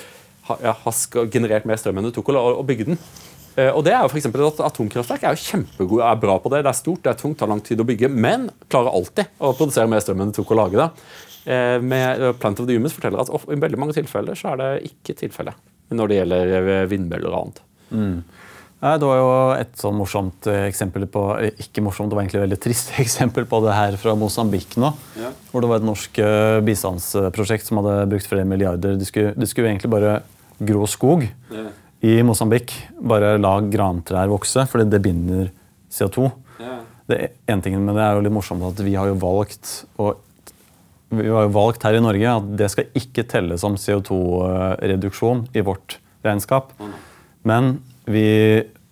ha, ja, ha generert mer strøm enn det tok å, bygge den. Eh, og det er jo for at Atomkraftverk er jo kjempegode, er bra på det. Det er stort, det er tungt, tar lang tid å bygge, men klarer alltid å produsere mer strøm enn det tok å lage det. Eh, med Plant of the Humans forteller at i veldig mange tilfeller så er det ikke tilfellet når det gjelder eh, vindmøller og annet. Mm. Det var jo et sånn morsomt eksempel på Ikke morsomt, det var egentlig et veldig trist (laughs) eksempel på det her fra Mosambik nå. Ja. Hvor det var et norsk bistandsprosjekt som hadde brukt flere milliarder. De skulle, de skulle egentlig bare grå skog. Ja i Mosambik bare la grantrær vokse, fordi det binder CO2. Ja. Det en tingen, men det er jo litt morsomt at vi har jo valgt å vi har jo valgt her i Norge at det skal ikke telle som CO2-reduksjon i vårt regnskap. Men vi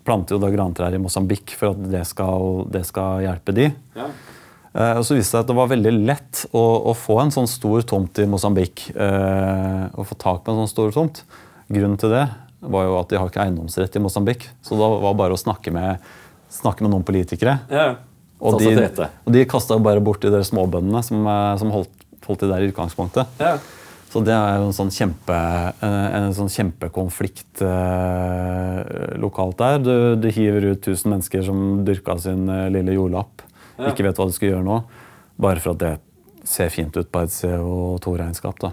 planter jo da grantrær i Mosambik for at det skal, det skal hjelpe de. Ja. Eh, og så viste det seg at det var veldig lett å, å få en sånn stor tomt i Mosambik. Eh, å få tak på en sånn stor tomt. Grunnen til det var jo at de har ikke eiendomsrett i Mosambik. Så da var det bare å snakke med, snakke med noen politikere. Ja, og, de, og de kasta bare bort de småbøndene som, eh, som holdt, holdt de der i utgangspunktet. Ja. Så det er jo en sånn, kjempe, en sånn kjempekonflikt eh, lokalt der. Du, du, hiver ut 1000 mennesker som dyrka sin eh, lille jordlapp, ja. ikke vet hva de skal gjøre nå, bare for at det ser fint ut på et CO2-regnskap. da.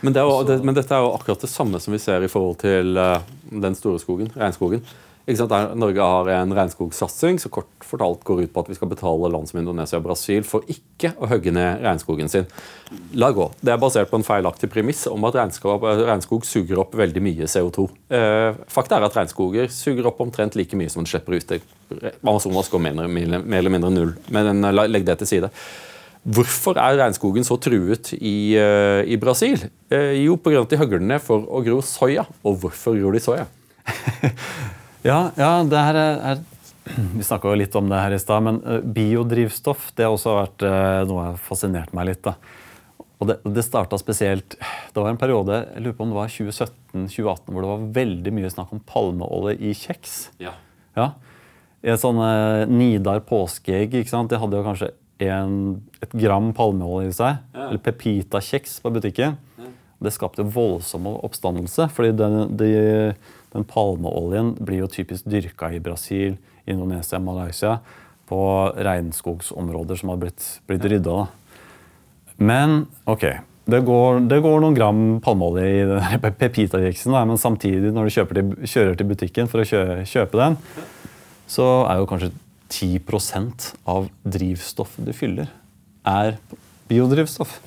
Men, det jo, det, men, dette er jo akkurat det samme som vi ser i forhold til den store skogen, regnskogen. Der Norge har en regnskogsatsing som kort fortalt går ut på at vi skal betale land som Indonesia og Brasil for ikke å hogge ned regnskogen sin. La gå. Det er basert på en feilaktig premiss om at regnskog, regnskog suger opp veldig mye CO2. Eh, fakta er at regnskoger suger opp omtrent like mye som den slipper ut. Amazonas går mer, eller mindre null, men legg det til side. Hvorfor er regnskogen så truet i, uh, i Brasil? Eh, jo, pga. at de hogger den ned for å gro soya. Og hvorfor gror de soya? (laughs) ja, ja, det her er, (clears throat) Vi snakka jo litt om det her i stad, men uh, biodrivstoff det har også vært noe som har fascinert meg litt. da. Og Det, det starta spesielt Det var en periode jeg lurer på om det var 2017-2018, hvor det var veldig mye snakk om palmeolje i kjeks. Ja. ja. I et sånn Nidar påskeegg. ikke sant? De hadde jo kanskje en, et gram palmeolje i seg, ja. eller Pepita-kjeks på butikken. Ja. Det skapte voldsom oppstandelse, fordi den, de, den, palmeoljen blir jo typisk dyrka i Brasil, Indonesia, Malaysia, på regnskogsområder som har blitt, blitt rydda. Men ok, det går, det går, noen gram palmeolje i Pepita-kjeksen, men samtidig, når du til, kjører til butikken for å kjø, kjøpe den, så er jo kanskje 10% av drivstoffet du fyller, er biodrivstoff.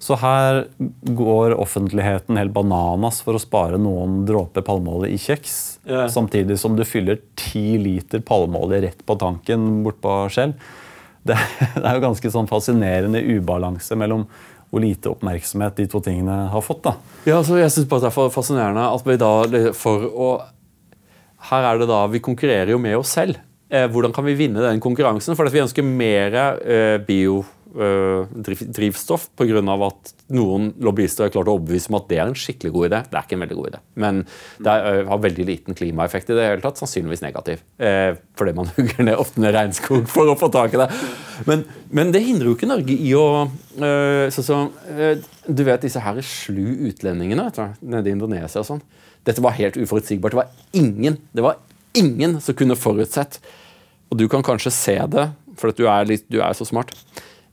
Så her går offentligheten helt bananas for å spare noen dråper palmeolje i kjeks, yeah. samtidig som du fyller ti liter palmeolje rett på tanken bort på Skjell. Det, det, er jo ganske sånn fascinerende ubalanse mellom hvor lite oppmerksomhet de to tingene har fått. da. Ja, altså, jeg synes bare Det er fascinerende at vi da for å Her er det da Vi konkurrerer jo med oss selv. Eh, hvordan kan vi vinne den konkurransen? For vi ønsker mer eh, bio uh, drivstoff pga. at noen lobbyister har klart å overbevise om at det er en skikkelig god idé. Det er ikke en veldig god idé. Men det er, har veldig liten klimaeffekt i det hele tatt. Sannsynligvis negativ. Eh, fordi man (laughs) hugger ned ofte ned regnskog for å få tak i det. Men, men det hindrer jo ikke Norge i å uh, så, så, Du vet disse her slu utlendingene du, nede i Indonesia og sånn. Dette var helt uforutsigbart. Det var ingen, det var ingen som kunne forutsett. Og du kan kanskje se det, for du er, litt, du er så smart Eh,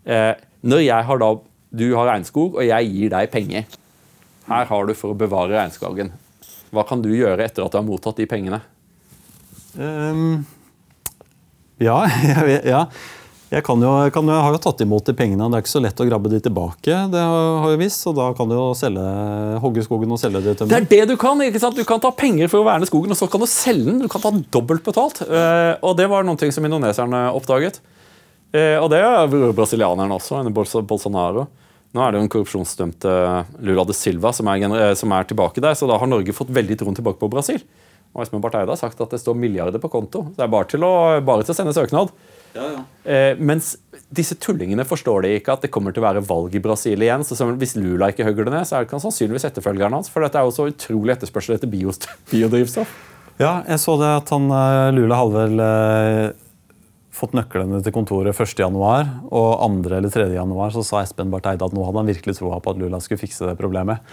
når jeg har da, Du har regnskog, og jeg gir deg penger. Her har du for å bevare regnskogen. Hva kan du gjøre etter at du har mottatt de pengene? Um, ja, (laughs) jeg, ja. Jeg, kan jo, jeg, kan, jeg, har jo tatt imot de pengene. Det er ikke så lett å grabbe de tilbake. det har jeg visst, og Da kan du jo selge, hogge skogen og selge det til Det er det du kan! ikke sant? Du kan ta penger for å verne skogen, og så kan du selge den. Du kan ta dobbelt betalt. Uh, og Det var noe som indoneserne oppdaget. Eh, og det er brasilianerne også, Bolsonaro. Nå er det jo en korrupsjonsdømte Lula de Silva som er, eh, som er, tilbake der, så da har Norge fått veldig troen tilbake på Brasil. Og Espen Barth Eide har sagt at det står milliarder på konto. Det er bare til å, bare til å sende søknad. Ja, ja. Eh, mens disse tullingene forstår de ikke at det kommer til å være valg i Brasil igjen. så Hvis Lula ikke hugger det ned, så er det kan sannsynligvis etterfølgeren hans. For dette er jo så utrolig etterspørsel etter (laughs) biodrivstoff. Ja, jeg så det at han eh, Lula hadde vel fått nøklene til kontoret 1.1. Og 2. eller 3. januar så sa Espen Barth Eide at nå hadde han virkelig troa på at Lula skulle fikse det problemet.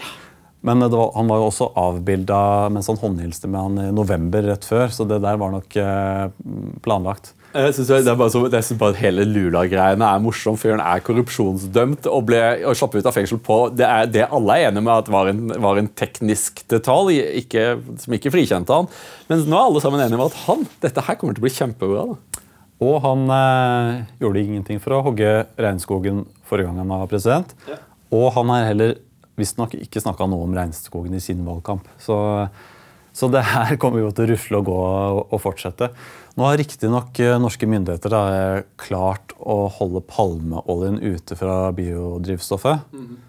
Men var, han var jo også avbilda mens han håndhilste med han i november rett før, så det der var nok eh, planlagt. Jeg synes det er bare så, jeg synes bare at Hele Lula-greiene er morsom. Fyren er korrupsjonsdømt og ble og slapp ut av fengsel på det, er, det alle er enige med at var en, var en teknisk detalj ikke, som ikke frikjente han. Men nå er alle sammen enige om at han, dette her kommer til å bli kjempebra. da. Og han eh, gjorde ingenting for å hogge regnskogen forrige gang han var president. Ja. Og han har heller visstnok ikke snakka noe om regnskogen i sin valgkamp. Så, så, det her (laughs) kommer jo til å rusle og gå og, fortsette. Nå har riktignok eh, norske myndigheter da, klart å holde palmeoljen ute fra biodrivstoffet. Mm -hmm.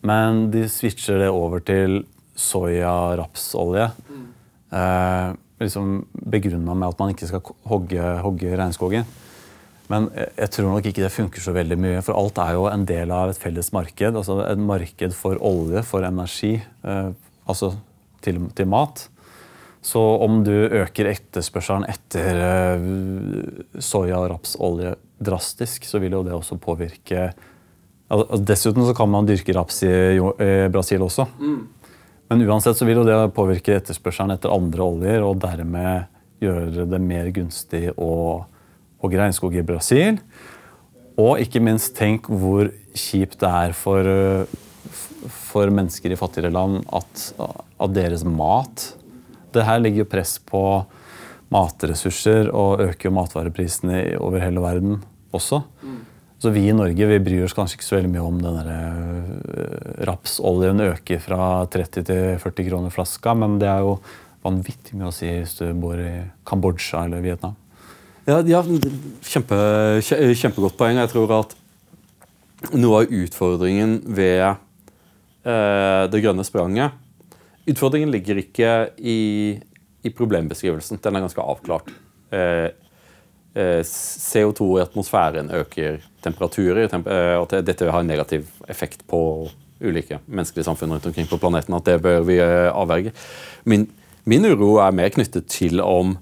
Men de switcher det over til soya-rapsolje. Mm. Eh, liksom begrunna med at man ikke skal hogge, hogge regnskogen. Men jeg tror nok ikke det funker så veldig mye. For alt er jo en del av et felles marked. altså Et marked for olje, for energi, eh, altså til, til, mat. Så om du øker etterspørselen etter eh, soya og rapsolje drastisk, så vil jo det også påvirke altså, Dessuten så kan man dyrke raps i, i Brasil også. Mm. Men uansett så vil jo det påvirke etterspørselen etter andre oljer, og dermed gjøre det mer gunstig å hogge regnskog i Brasil. Og ikke minst tenk hvor kjipt det er for, for mennesker i fattigere land at, at, deres mat Det her legger jo press på matressurser og øker jo matvareprisene over hele verden også. Mm. Så vi i Norge vi bryr oss kanskje ikke så veldig mye om den der, uh, rapsoljen øker fra 30 til 40 kroner flaska, men det er jo vanvittig mye å si hvis du bor i Kambodsja eller Vietnam. Ja, ja kjempe, Kjempegodt poeng. Jeg tror at noe av utfordringen ved eh, det grønne spranget Utfordringen ligger ikke i, i problembeskrivelsen. Den er ganske avklart. Uh, Eh, CO2 i atmosfæren øker temperaturer, eh, at dette har en negativ effekt på ulike menneskelige samfunn rundt omkring på planeten. At det bør vi eh, avverge. Min, min uro er mer knyttet til om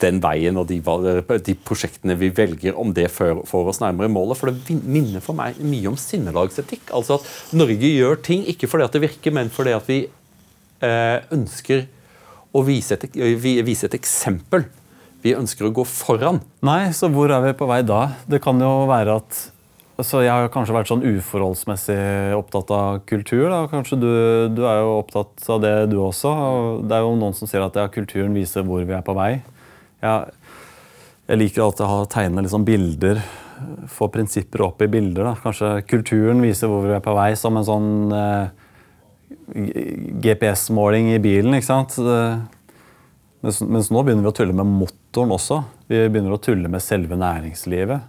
den veien og de, de, prosjektene vi velger, om det får oss nærmere målet. For det minner for meg mye om sinnelagsetikk. Altså at Norge gjør ting ikke fordi at det virker, men fordi at vi ønsker å vise et, vise et eksempel vi ønsker å gå foran. Nei, så hvor er vi på vei da? Det kan jo være at så Jeg har kanskje vært sånn uforholdsmessig opptatt av kultur. Da. Kanskje du, du, er jo opptatt av det, du også. Det er jo noen som sier at ja, kulturen viser hvor vi er på vei. Jeg, jeg liker alltid å tegne liksom bilder, få prinsipper opp i bilder. Da. Kanskje kulturen viser hvor vi er på vei, som en sånn eh, GPS-måling i bilen. ikke sant? Mens, mens, nå begynner vi å tulle med motoren også. Vi begynner å tulle med selve næringslivet.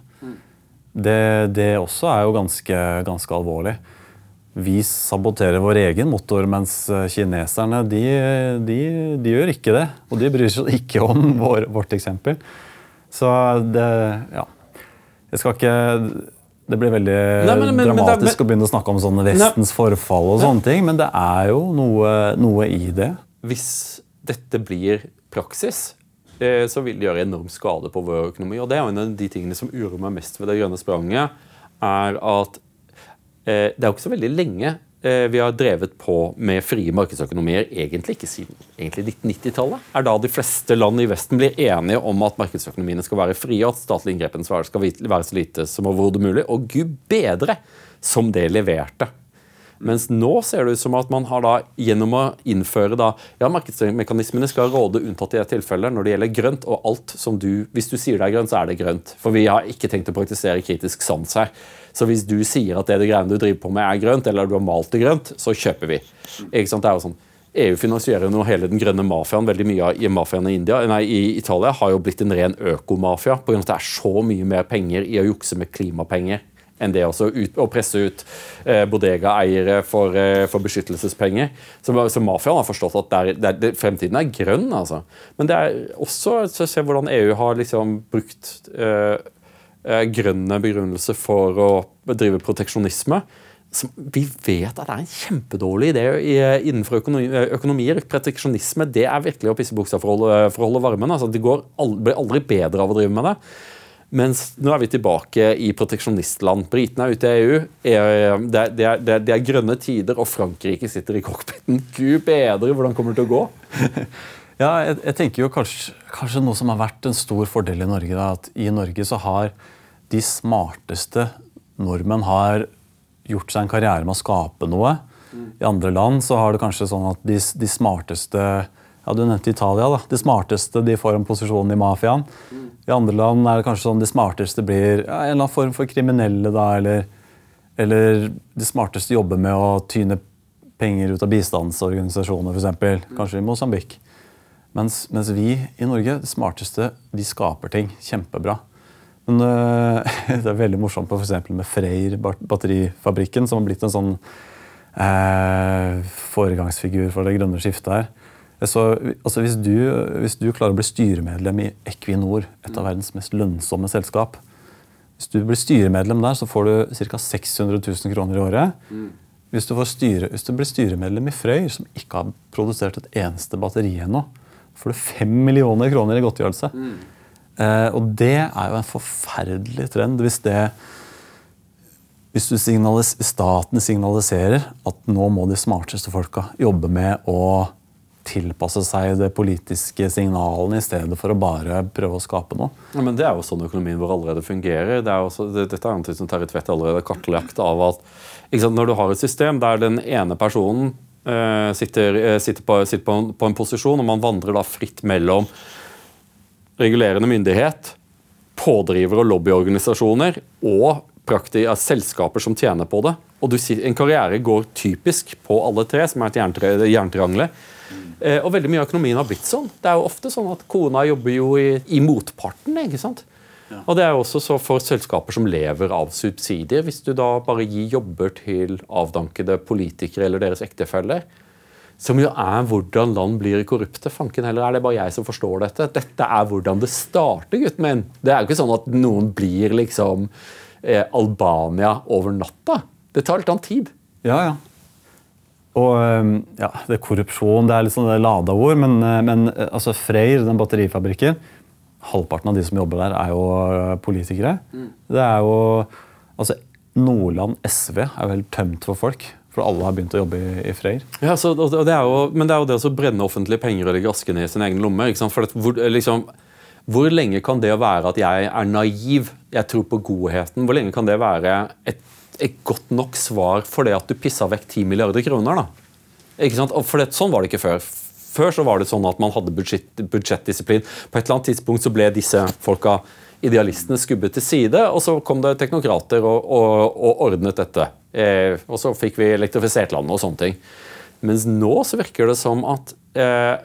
Det, det også er jo ganske, ganske alvorlig. Vi saboterer vår egen motor, mens eh, kineserne de, de, de gjør ikke det. Og de bryr seg ikke om vår, vårt eksempel. Så det Ja. Jeg skal ikke Det blir veldig Nei, men- men- dramatisk men- å begynne å snakke om sånne Vestens forfall og sånne ting, men det er jo noe, noe i det. Hvis dette blir praksis, så vil det gjøre enorm skade på vår økonomi. Og det er en av de tingene som uroer meg mest ved det grønne spranget, er at eh, det er jo ikke så veldig lenge eh, vi har drevet på med frie markedsøkonomier, egentlig ikke siden 1990-tallet. Er da de fleste land i Vesten blir enige om at markedsøkonomiene skal være frie, og at statlig inngrepen skal være så lite som overhodet mulig. Og gud bedre som det leverte. Mens nå ser det ut som at man har da, gjennom å innføre da, ja, markedsmekanismene skal råde unntatt i det tilfellet når det gjelder grønt, og alt som du Hvis du sier det er grønt, så er det grønt. For vi har ikke tenkt å praktisere kritisk sans her. Så hvis du sier at det, det greiene du driver på med, er grønt, eller du har malt det grønt, så kjøper vi. Ikke sant? Det er jo sånn EU finansierer nå hele den grønne mafiaen. veldig Mye av mafiaen i, India, nei, i Italia har jo blitt en ren økomafia. Av at det er så mye mer penger i å jukse med klimapenger enn det også ut, å presse ut eh, bodegaeiere for, eh, for beskyttelsespenger. Så, så mafiaen har forstått at der, der, det er, fremtiden er grønn. altså. Men det er også så se hvordan EU har liksom brukt eh, eh, grønne begrunnelser for å drive proteksjonisme. Som vi vet at det er en kjempedårlig idé innenfor økonomi, økonomier. Proteksjonisme det er virkelig å pisse buksa for å holde, varmen. Altså, det aldri, blir aldri bedre av å drive med det. Mens nå er vi tilbake i proteksjonistland. Britene er ute i EU. Det er, det, er, det, er, er grønne tider, og Frankrike sitter i cockpiten. Gud bedre hvordan kommer det til å gå? (laughs) Ja, jeg, jeg tenker jo kanskje, kanskje noe som har vært en stor fordel i Norge. Da, at I Norge så har de smarteste nordmenn har gjort seg en karriere med å skape noe. I andre land så har det kanskje sånn at de, de smarteste ja, Du nevnte Italia. da, De smarteste de får en posisjon i mafiaen. I andre land er det kanskje sånn de smarteste blir ja, en eller annen form for kriminelle. da, eller, eller de smarteste jobber med å tyne penger ut av bistandsorganisasjoner, f.eks. Kanskje i Mosambik. Mens, mens vi i Norge, de smarteste, vi skaper ting kjempebra. Men øh, (laughs) det er veldig morsomt på for med Freyr batterifabrikken, som har blitt en sånn øh, foregangsfigur for det grønne skiftet her. Så, altså hvis, du, hvis du klarer å bli styremedlem i Equinor, et av verdens mest lønnsomme selskap Hvis du blir styremedlem der, så får du ca. 600 000 kroner i året. Hvis du, styre, hvis du blir styremedlem i Frøy, som ikke har produsert et eneste batteri ennå, får du 5 millioner kroner i godtgjørelse. Eh, og det er jo en forferdelig trend hvis det hvis signalis staten signaliserer at nå må de smarteste folka jobbe med å tilpasse seg det politiske signalene i stedet for å bare prøve å skape noe. Ja, men Det er jo sånn økonomien vår allerede fungerer. Det er også, det, dette er noe som Terje Tvedt allerede har kartlagt av at sant, når du har et system der den ene personen eh, sitter, eh, sitter, på, sitter på, en, på en posisjon, og man vandrer da fritt mellom regulerende myndighet, pådriver- og lobbyorganisasjoner og prakti- ja, selskaper som tjener på det. Og du, En karriere går typisk på alle tre, som er et jerntriangel. Og veldig mye av økonomien har blitt sånn. Det er jo ofte sånn at kona jobber jo i, i motparten. ikke sant? Og det er jo også så for selskaper som lever av subsidier. Hvis du da bare gir jobber til avdankede politikere eller deres ektefeller, som jo er hvordan land blir korrupte. Fanken heller, Er det bare jeg som forstår dette? Dette er hvordan det starter, gutten min. Det er jo ikke sånn at noen blir liksom eh, Albania over natta. Det tar litt annen tid. Ja, ja. Og ja, det er korrupsjon, det er litt sånn det lada ord, men, øh, men øh, altså Freyr, den batterifabrikken, halvparten av de som jobber der, er jo politikere. politikere. Det er jo Altså, Nordland SV er vel tømt for folk, for alle har begynt å jobbe i, i Freyr. Ja, så, det jo, men det er jo det å brenne offentlige penger og legge askene i sin egen lomme. For at, hvor, liksom, hvor lenge kan det være at jeg er naiv, jeg tror på godheten, hvor lenge kan det være et, et godt nok svar for det at du pissa vekk 10 milliarder kroner? da? Ikke sant? For det, Sånn var det ikke før. Før så var det sånn at man hadde budsjett, budsjettdisiplin. På et eller annet tidspunkt så ble disse folka, idealistene, skubbet til side, og så kom det teknokrater og, og, og ordnet dette. Eh, og så fikk vi elektrifisert landet og sånne ting. Mens nå så virker det som at eh,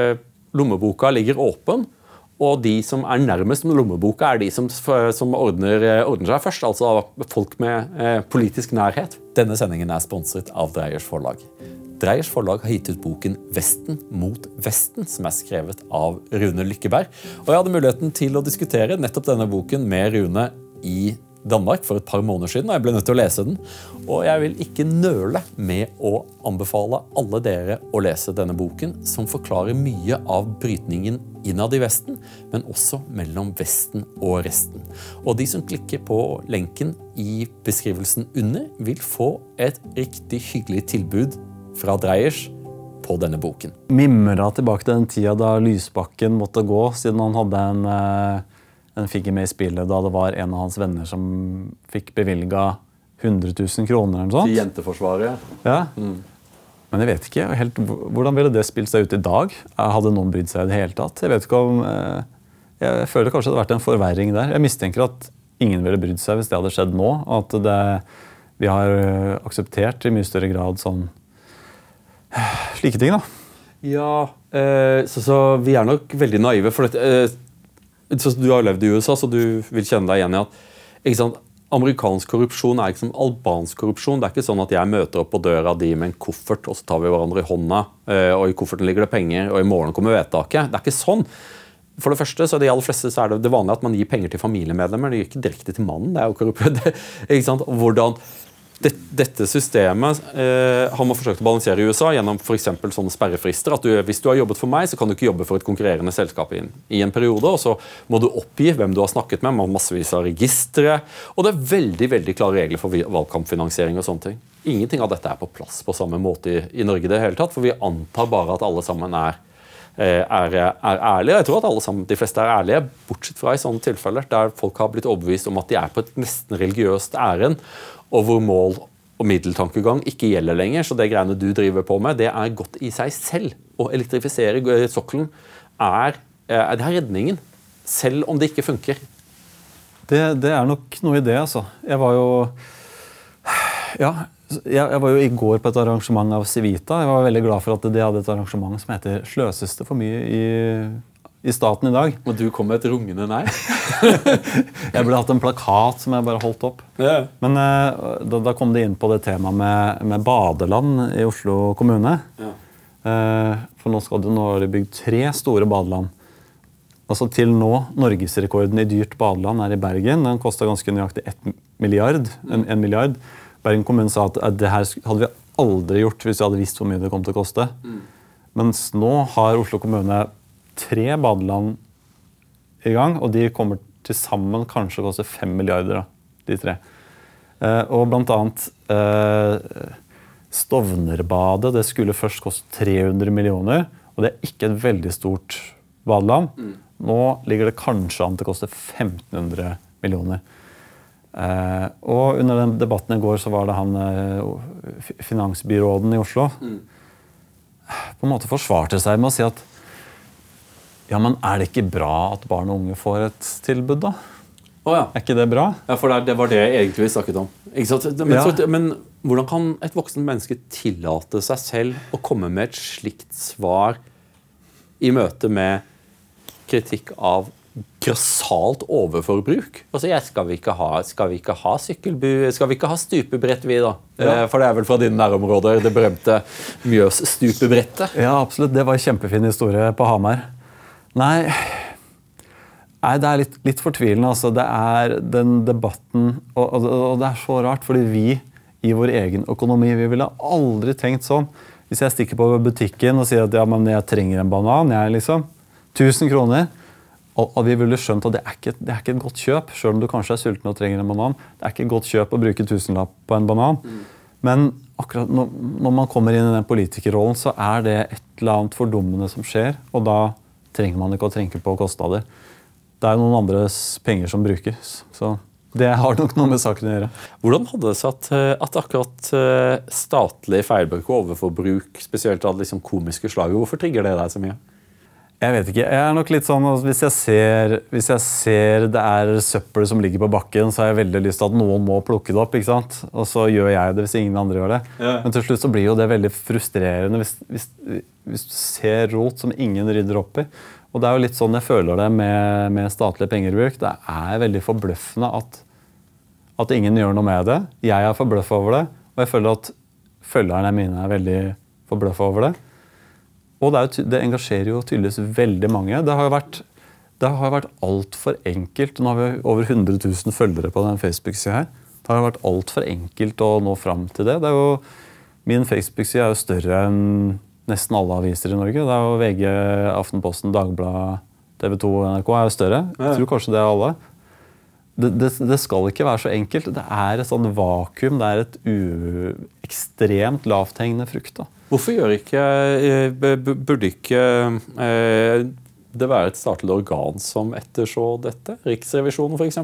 eh, lommeboka ligger åpen, Og de som er nærmest med lommeboka, er de som, som ordner, eh, ordner, seg først. Altså folk med eh, politisk nærhet. Denne sendingen er sponset av Dreyers forlag. Dreyers forlag har gitt ut boken 'Vesten mot Vesten', som er skrevet av Rune Lykkeberg. Og jeg hadde muligheten til å diskutere nettopp denne boken med Rune i Danmark for et par måneder siden, og jeg ble nødt til å lese den. Og jeg vil ikke nøle med å anbefale alle dere å lese denne boken, som forklarer mye av brytningen innad i Vesten, men også mellom Vesten og resten. Og de som klikker på lenken i beskrivelsen under, vil få et riktig hyggelig tilbud fra Dreyers på denne boken. Mimra tilbake til den tida da Lysbakken måtte gå, siden han hadde en eh, en fikk med i spillet da det var en av hans venner som fikk bevilga 100 000 kroner. eller noe sånt. Til Jenteforsvaret. Ja. Mm. Men jeg vet ikke helt, hvordan ville det spilt seg ut i dag? Hadde noen brydd seg i det hele tatt? Jeg vet ikke om, eh, jeg føler kanskje det hadde vært en forverring der. Jeg mistenker at ingen ville brydd seg hvis det hadde skjedd nå. At det, vi har eh, akseptert i mye større grad sånn slike ting. da. Ja, eh, så, så, vi er nok veldig naive. for dette, eh, du har levd i USA, så du vil kjenne deg igjen i at sant, amerikansk korrupsjon er ikke som albansk korrupsjon. Det er ikke sånn at jeg møter opp på døra di med en koffert, og så tar vi hverandre i hånda, eh, og i kofferten ligger det penger, og i morgen kommer vedtaket. Det er ikke sånn. For det første så de aller fleste så er det det vanlige at man gir penger til familiemedlemmer. Det gir ikke direkte til mannen. det er jo korrupt. (laughs) Hvordan dette systemet eh, har man forsøkt å balansere i USA gjennom for sånne sperrefrister. at du, Hvis du har jobbet for meg, så kan du ikke jobbe for et konkurrerende selskap i, i en periode. og Så må du oppgi hvem du har snakket med, Man har massevis av registre. Og det er veldig veldig klare regler for valgkampfinansiering. og sånne ting. Ingenting av dette er på plass på samme måte i, i Norge. det hele tatt, For vi antar bare at alle sammen er, er, er ærlige. Jeg tror at alle sammen, de fleste er ærlige, bortsett fra i sånne tilfeller der folk har blitt overbevist om at de er på et nesten religiøst ærend og hvor mål og middeltankegang ikke gjelder lenger. Så det greiene du driver på med, det er godt i seg selv. Å elektrifisere sokkelen er, er, det er redningen. Selv om det ikke funker. Det, det, er nok noe i det, altså. Jeg var jo Ja, jeg, var jo i går på et arrangement av Civita. Jeg var veldig glad for at de hadde et arrangement som heter 'Sløses det for mye i i staten i dag. Og du kom med et rungende nei? (laughs) jeg burde hatt en plakat som jeg bare holdt opp. Yeah. Men uh, da, da, kom de inn på det temaet med, med badeland i Oslo kommune. Yeah. For nå, skal du, nå har de bygd tre store badeland. Altså Til nå, Norgesrekorden i dyrt badeland er i Bergen. Den kosta ganske nøyaktig 1 milliard, en, en, milliard. Bergen kommune sa at, det her hadde vi aldri gjort hvis vi hadde visst hvor mye det kom til å koste. Mm. Mens nå har Oslo kommune tre badeland i gang, og de kommer til sammen kanskje å koste fem milliarder, da, de tre. Eh, og blant annet eh, Stovnerbadet det skulle først koste 300 millioner. Og det er ikke et veldig stort badeland. Mm. Nå ligger det kanskje an til å koste 1500 millioner. Eh, og under den debatten i går så var det han eh, finansbyråden i Oslo mm. på en måte forsvarte seg med å si at ja, men er det ikke bra at barn og unge får et tilbud, da? Oh, ja. Er ikke det bra? Ja, for det, var det jeg egentlig snakket om. Men, ja. så, men, hvordan kan et voksen menneske tillate seg selv å komme med et slikt svar i møte med kritikk av grassat overforbruk? Altså, jeg, skal, vi ikke ha, skal vi ikke ha sykkelbu, skal vi ikke ha stupebrett, vi, da? Ja. Eh, for det er vel fra dine nærområder, det berømte Mjøs-stupebrettet? Ja, absolutt. Det var en kjempefin historie på Hamar. Nei, Nei, det er litt, litt fortvilende. Altså. Det er den debatten og, og, og, det er så rart, fordi vi i vår egen økonomi vi ville aldri tenkt sånn. Hvis jeg stikker på butikken og sier at ja, men jeg trenger en banan, jeg liksom, 1000 kroner, og, vi ville skjønt at det er, ikke, det er ikke et godt kjøp, selv om du kanskje er sulten og trenger en banan. Det er ikke et godt kjøp å bruke tusenlapp på en banan. Mm. Men akkurat når, når man kommer inn i den politikerrollen, så er det et eller annet fordummende som skjer. og da trenger man ikke å tenke på kostnader. Det er noen andres penger som brukes. Så det har nok noe med saken å gjøre. Hvordan hadde det seg at, eh, at akkurat eh, statlig feilbruk og overforbruk, spesielt av liksom komiske slag, hvorfor trigger det deg så mye? Jeg vet ikke. Jeg er nok litt sånn at hvis jeg, ser, hvis jeg ser det er søppel som ligger på bakken, så har jeg veldig lyst til at noen må plukke det opp. ikke sant? Og så gjør jeg det hvis ingen andre gjør det. Ja. Men til slutt så blir jo det veldig frustrerende hvis, hvis, hvis, du ser rot som ingen rydder opp i. Og det er jo litt sånn jeg føler det med, med statlig pengebruk. Det er veldig forbløffende at, at ingen gjør noe med det. Jeg er forbløffa over det, og jeg føler at følgerne mine er veldig forbløffa over det. Og det, jo, det, engasjerer jo tydeligvis veldig mange. Det har jo vært, det har vært altfor enkelt. Nå har vi over 100 000 følgere på den Facebook-sida her. Det har vært altfor enkelt å nå fram til det. det er jo, min Facebook-side er jo større enn nesten alle aviser i Norge. Det er jo VG, Aftenposten, Dagbladet, TV 2, NRK er jo større. Jeg tror kanskje det er alle. Det, det, det, skal ikke være så enkelt. Det er et sånn vakuum. Det er et u, ekstremt lavthengende frukt. Da. Hvorfor gjør ikke eh, Burde ikke eh, det være et statlig organ som etterså dette? Riksrevisjonen, f.eks.?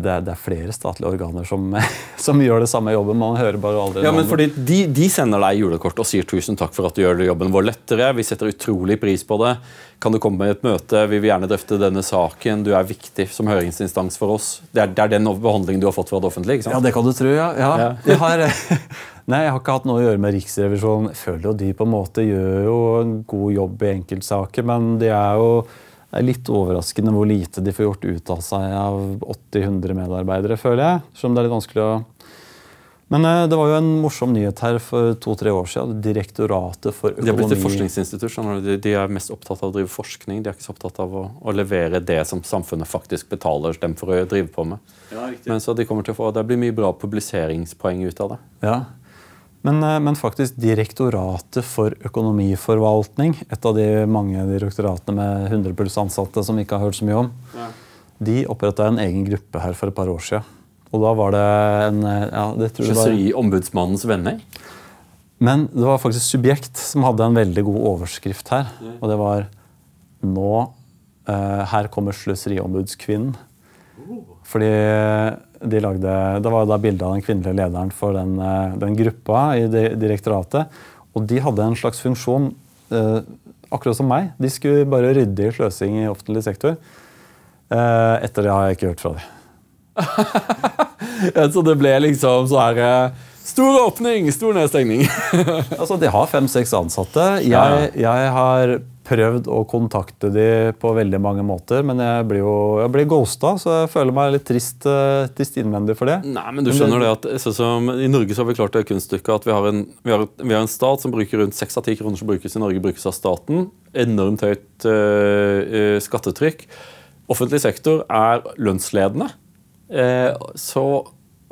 Det det er, flere statlige organer som, (laughs) som, gjør det samme jobben. Man hører bare aldri ja, men fordi de, de, sender deg julekort og sier 'tusen takk for at du gjør jobben vår lettere'. Vi setter utrolig pris på det. Kan du komme med et møte? Vi vil gjerne drøfte denne saken. Du er viktig som høringsinstans for oss. Det er, det er den behandlingen du har fått fra det offentlige? ikke sant? Ja, det kan du tro, ja. ja. ja. Jeg, har, (laughs) nei, jeg har ikke hatt noe å gjøre med Riksrevisjonen. Jeg føler jo de på en måte gjør jo en god jobb i enkeltsaker, men de er jo det er litt overraskende hvor lite de får gjort ut av seg av 80-100 medarbeidere, føler jeg. Selv om det er litt vanskelig å... Men eh, det var jo en morsom nyhet her for to-tre år siden. Direktoratet for økonomi De har blitt et forskningsinstitutt. De er mest opptatt av å drive forskning. De er ikke så opptatt av å, å levere det som samfunnet faktisk betaler dem for å drive på med. Ja, Men så de kommer til å få, Det blir mye bra publiseringspoeng ut av det. Ja, men, eh, men, faktisk Direktoratet for økonomiforvaltning, et av de mange direktoratene med 100 pluss ansatte som vi ikke har hørt så mye om, ja. de oppretta en egen gruppe her for et par år siden. Og da var det en eh, ja, det tror jeg var, Ombudsmannens venner? Men det var faktisk Subjekt som hadde en veldig god overskrift her. Og det var Nå eh, Her kommer Sløseriombudskvinnen. Oh. Fordi de lagde, Det var da bilde av den kvinnelige lederen for den, eh, den, gruppa i direktoratet. Og de hadde en slags funksjon, eh, akkurat som meg. De skulle bare rydde i sløsing i offentlig sektor. Eh, etter det har jeg ikke hørt fra dem. (laughs) så det ble liksom så her eh, Stor åpning, stor nedstengning. (laughs) altså, De har fem-seks ansatte. Jeg, jeg har prøvd å kontakte de på veldig mange måter, men jeg blir jo jeg blir ghosta, så jeg føler meg litt trist, uh, trist innvendig for det. Nei, men du skjønner det at som I Norge så har vi klart det kunststykket at vi har, en, vi, har, vi har en stat som bruker rundt seks av ti kroner som brukes i Norge, brukes av staten. Enormt høyt øh, skattetrykk. Offentlig sektor er lønnsledende. Eh, så,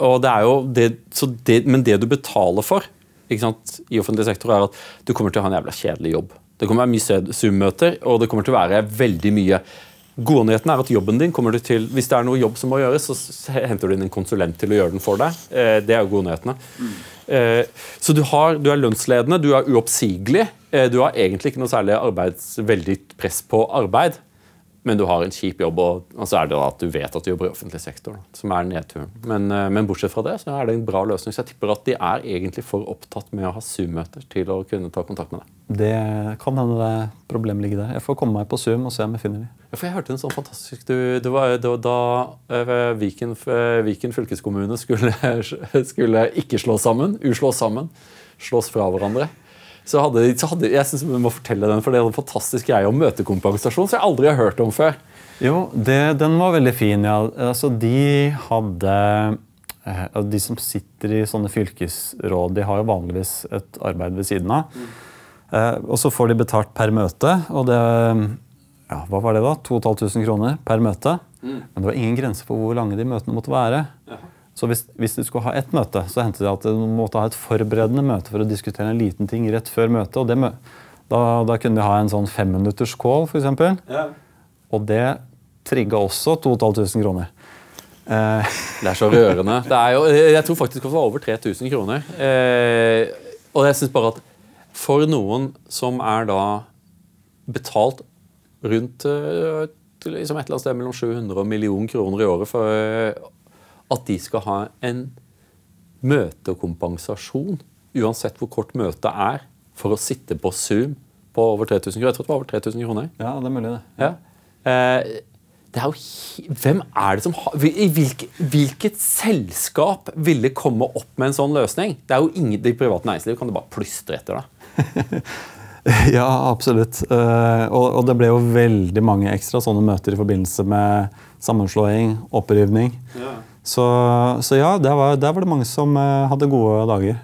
det er jo det, det, Men det du betaler for i offentlig sektor, er at du kommer til å ha en jævla kjedelig jobb. Det kommer til å være mye Zoom-møter, og det kommer til å være veldig mye Godnyheten er at jobben din kommer du til, Hvis det er noe jobb som må gjøres, så henter du inn en konsulent til å gjøre den for deg. Eh, det er jo godnyhetene. Eh, så du, har, du, er lønnsledende, du er uoppsigelig. Eh, du har egentlig ikke noe særlig arbeids, veldig press på arbeid men du har en kjip jobb, og så er det da at du vet at du jobber i offentlig sektor. som er nedturen. Men, eh, men, bortsett fra det så er det en bra løsning. Så jeg tipper at de er egentlig for opptatt med å ha Zoom-møter til å kunne ta kontakt med deg. Det kan hende det problemet ligger der. Jeg får komme meg på Zoom og se om jeg finner dem. Ja, for jeg hørte en sånn fantastisk du, det var, det var Da uh, Viken, uh, Viken, fylkeskommune skulle, (laughs) skulle ikke slås sammen, uslås sammen, slås fra hverandre så hadde, så hadde, jeg synes vi må fortelle den, for det er en fantastisk greie om møtekompensasjon som jeg aldri har hørt om før. Jo, det, den var veldig fin. ja. Altså, de hadde eh, De som sitter i sånne fylkesråd, de har jo vanligvis et arbeid ved siden av. Mm. Og så får de betalt per møte. Og det ja, hva var det da? 2500 kroner per møte. Mm. Men det var ingen grense for hvor lange de møtene måtte være. Jaha. Så hvis, hvis, du skulle ha ett møte, så hendte det at du måtte ha et forberedende møte for å diskutere en liten ting rett før møtet. og det, da, da, kunne de ha en sånn femminutters call, f.eks. Ja. Og det trigga også 2500 kroner. Eh. Det er så rørende. Er jo, jeg tror faktisk det var over 3000 kroner. Eh, og jeg synes bare at for noen som er da betalt rundt eh, liksom et eller annet sted mellom 700 og million kroner i året for at de skal ha en møtekompensasjon, uansett hvor kort møtet er, for å sitte på Zoom på over 3000 kroner. Jeg tror det var over 3000 kroner. Ja, det er mulig, det. Ja. Eh, det er jo, hvem er det som har, hvilket, Hvilket selskap ville komme opp med en sånn løsning? Det er jo ingen, Det private næringslivet kan du bare plystre etter. da. (laughs) Ja, absolutt. Eh, og, og det ble jo veldig mange ekstra sånne møter i forbindelse med sammenslåing, opprivning. Så, så ja, der var, der var det mange som eh, hadde gode dager.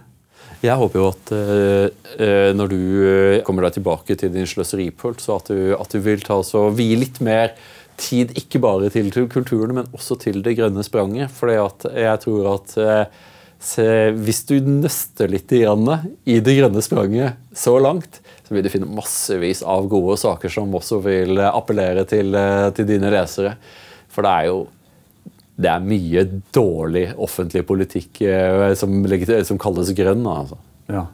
Jeg håper jo at eh, eh, når du eh, kommer deg tilbake til din sløseripult, så at du, at du vil ta og vie litt mer tid ikke bare til kulturen, men også til det grønne spranget. For jeg tror at eh, se, hvis du nøster litt grann i det grønne spranget så langt, så vil du finne massevis av gode saker som også vil appellere til, til dine lesere. For det er jo det er mye dårlig offentlig politikk eh, som, som, kalles grønn. Altså. Ja.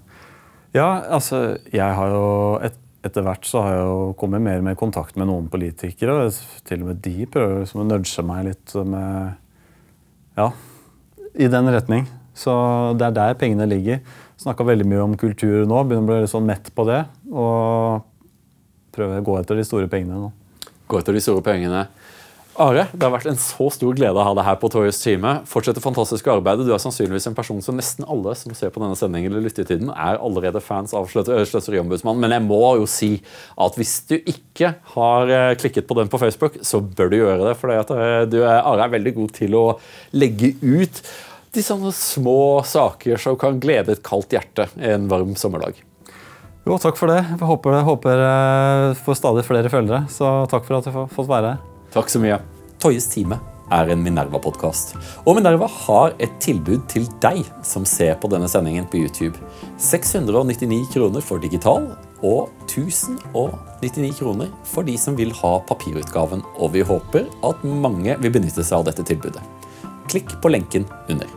ja. altså jeg har jo et, Etter hvert så har jeg jo kommet mer og mer i kontakt med noen politikere. og Til og med de prøver liksom å nudge meg litt med Ja, i den retning. Så det er der pengene ligger. Snakka veldig mye om kultur nå. Begynner å bli litt sånn mett på det. Og prøver å gå etter de store pengene nå. Gå etter de store pengene. Are, det har vært en så stor glede å ha deg her på Torius Time. Fortsett det fantastiske arbeidet. Du er sannsynligvis en person som nesten alle som ser på denne sendingen eller lyttetiden, er allerede fans av Sløseriombudsmannen. Men jeg må jo si at hvis du ikke har eh, klikket på den på Facebook, så bør du gjøre det. For eh, du Are er veldig god til å legge ut de sånne små saker som kan glede et kaldt hjerte en varm sommerdag. Jo, takk for det. Jeg håper, jeg eh, får stadig flere følgere. Så takk for at jeg har fått være her. Takk så mye. Toyes time er en Minerva-podkast. Og Minerva har et tilbud til deg som ser på denne sendingen på YouTube. 699 kroner for digital og 1099 kroner for de som vil ha papirutgaven. Og vi håper at mange vil benytte seg av dette tilbudet. Klikk på lenken under.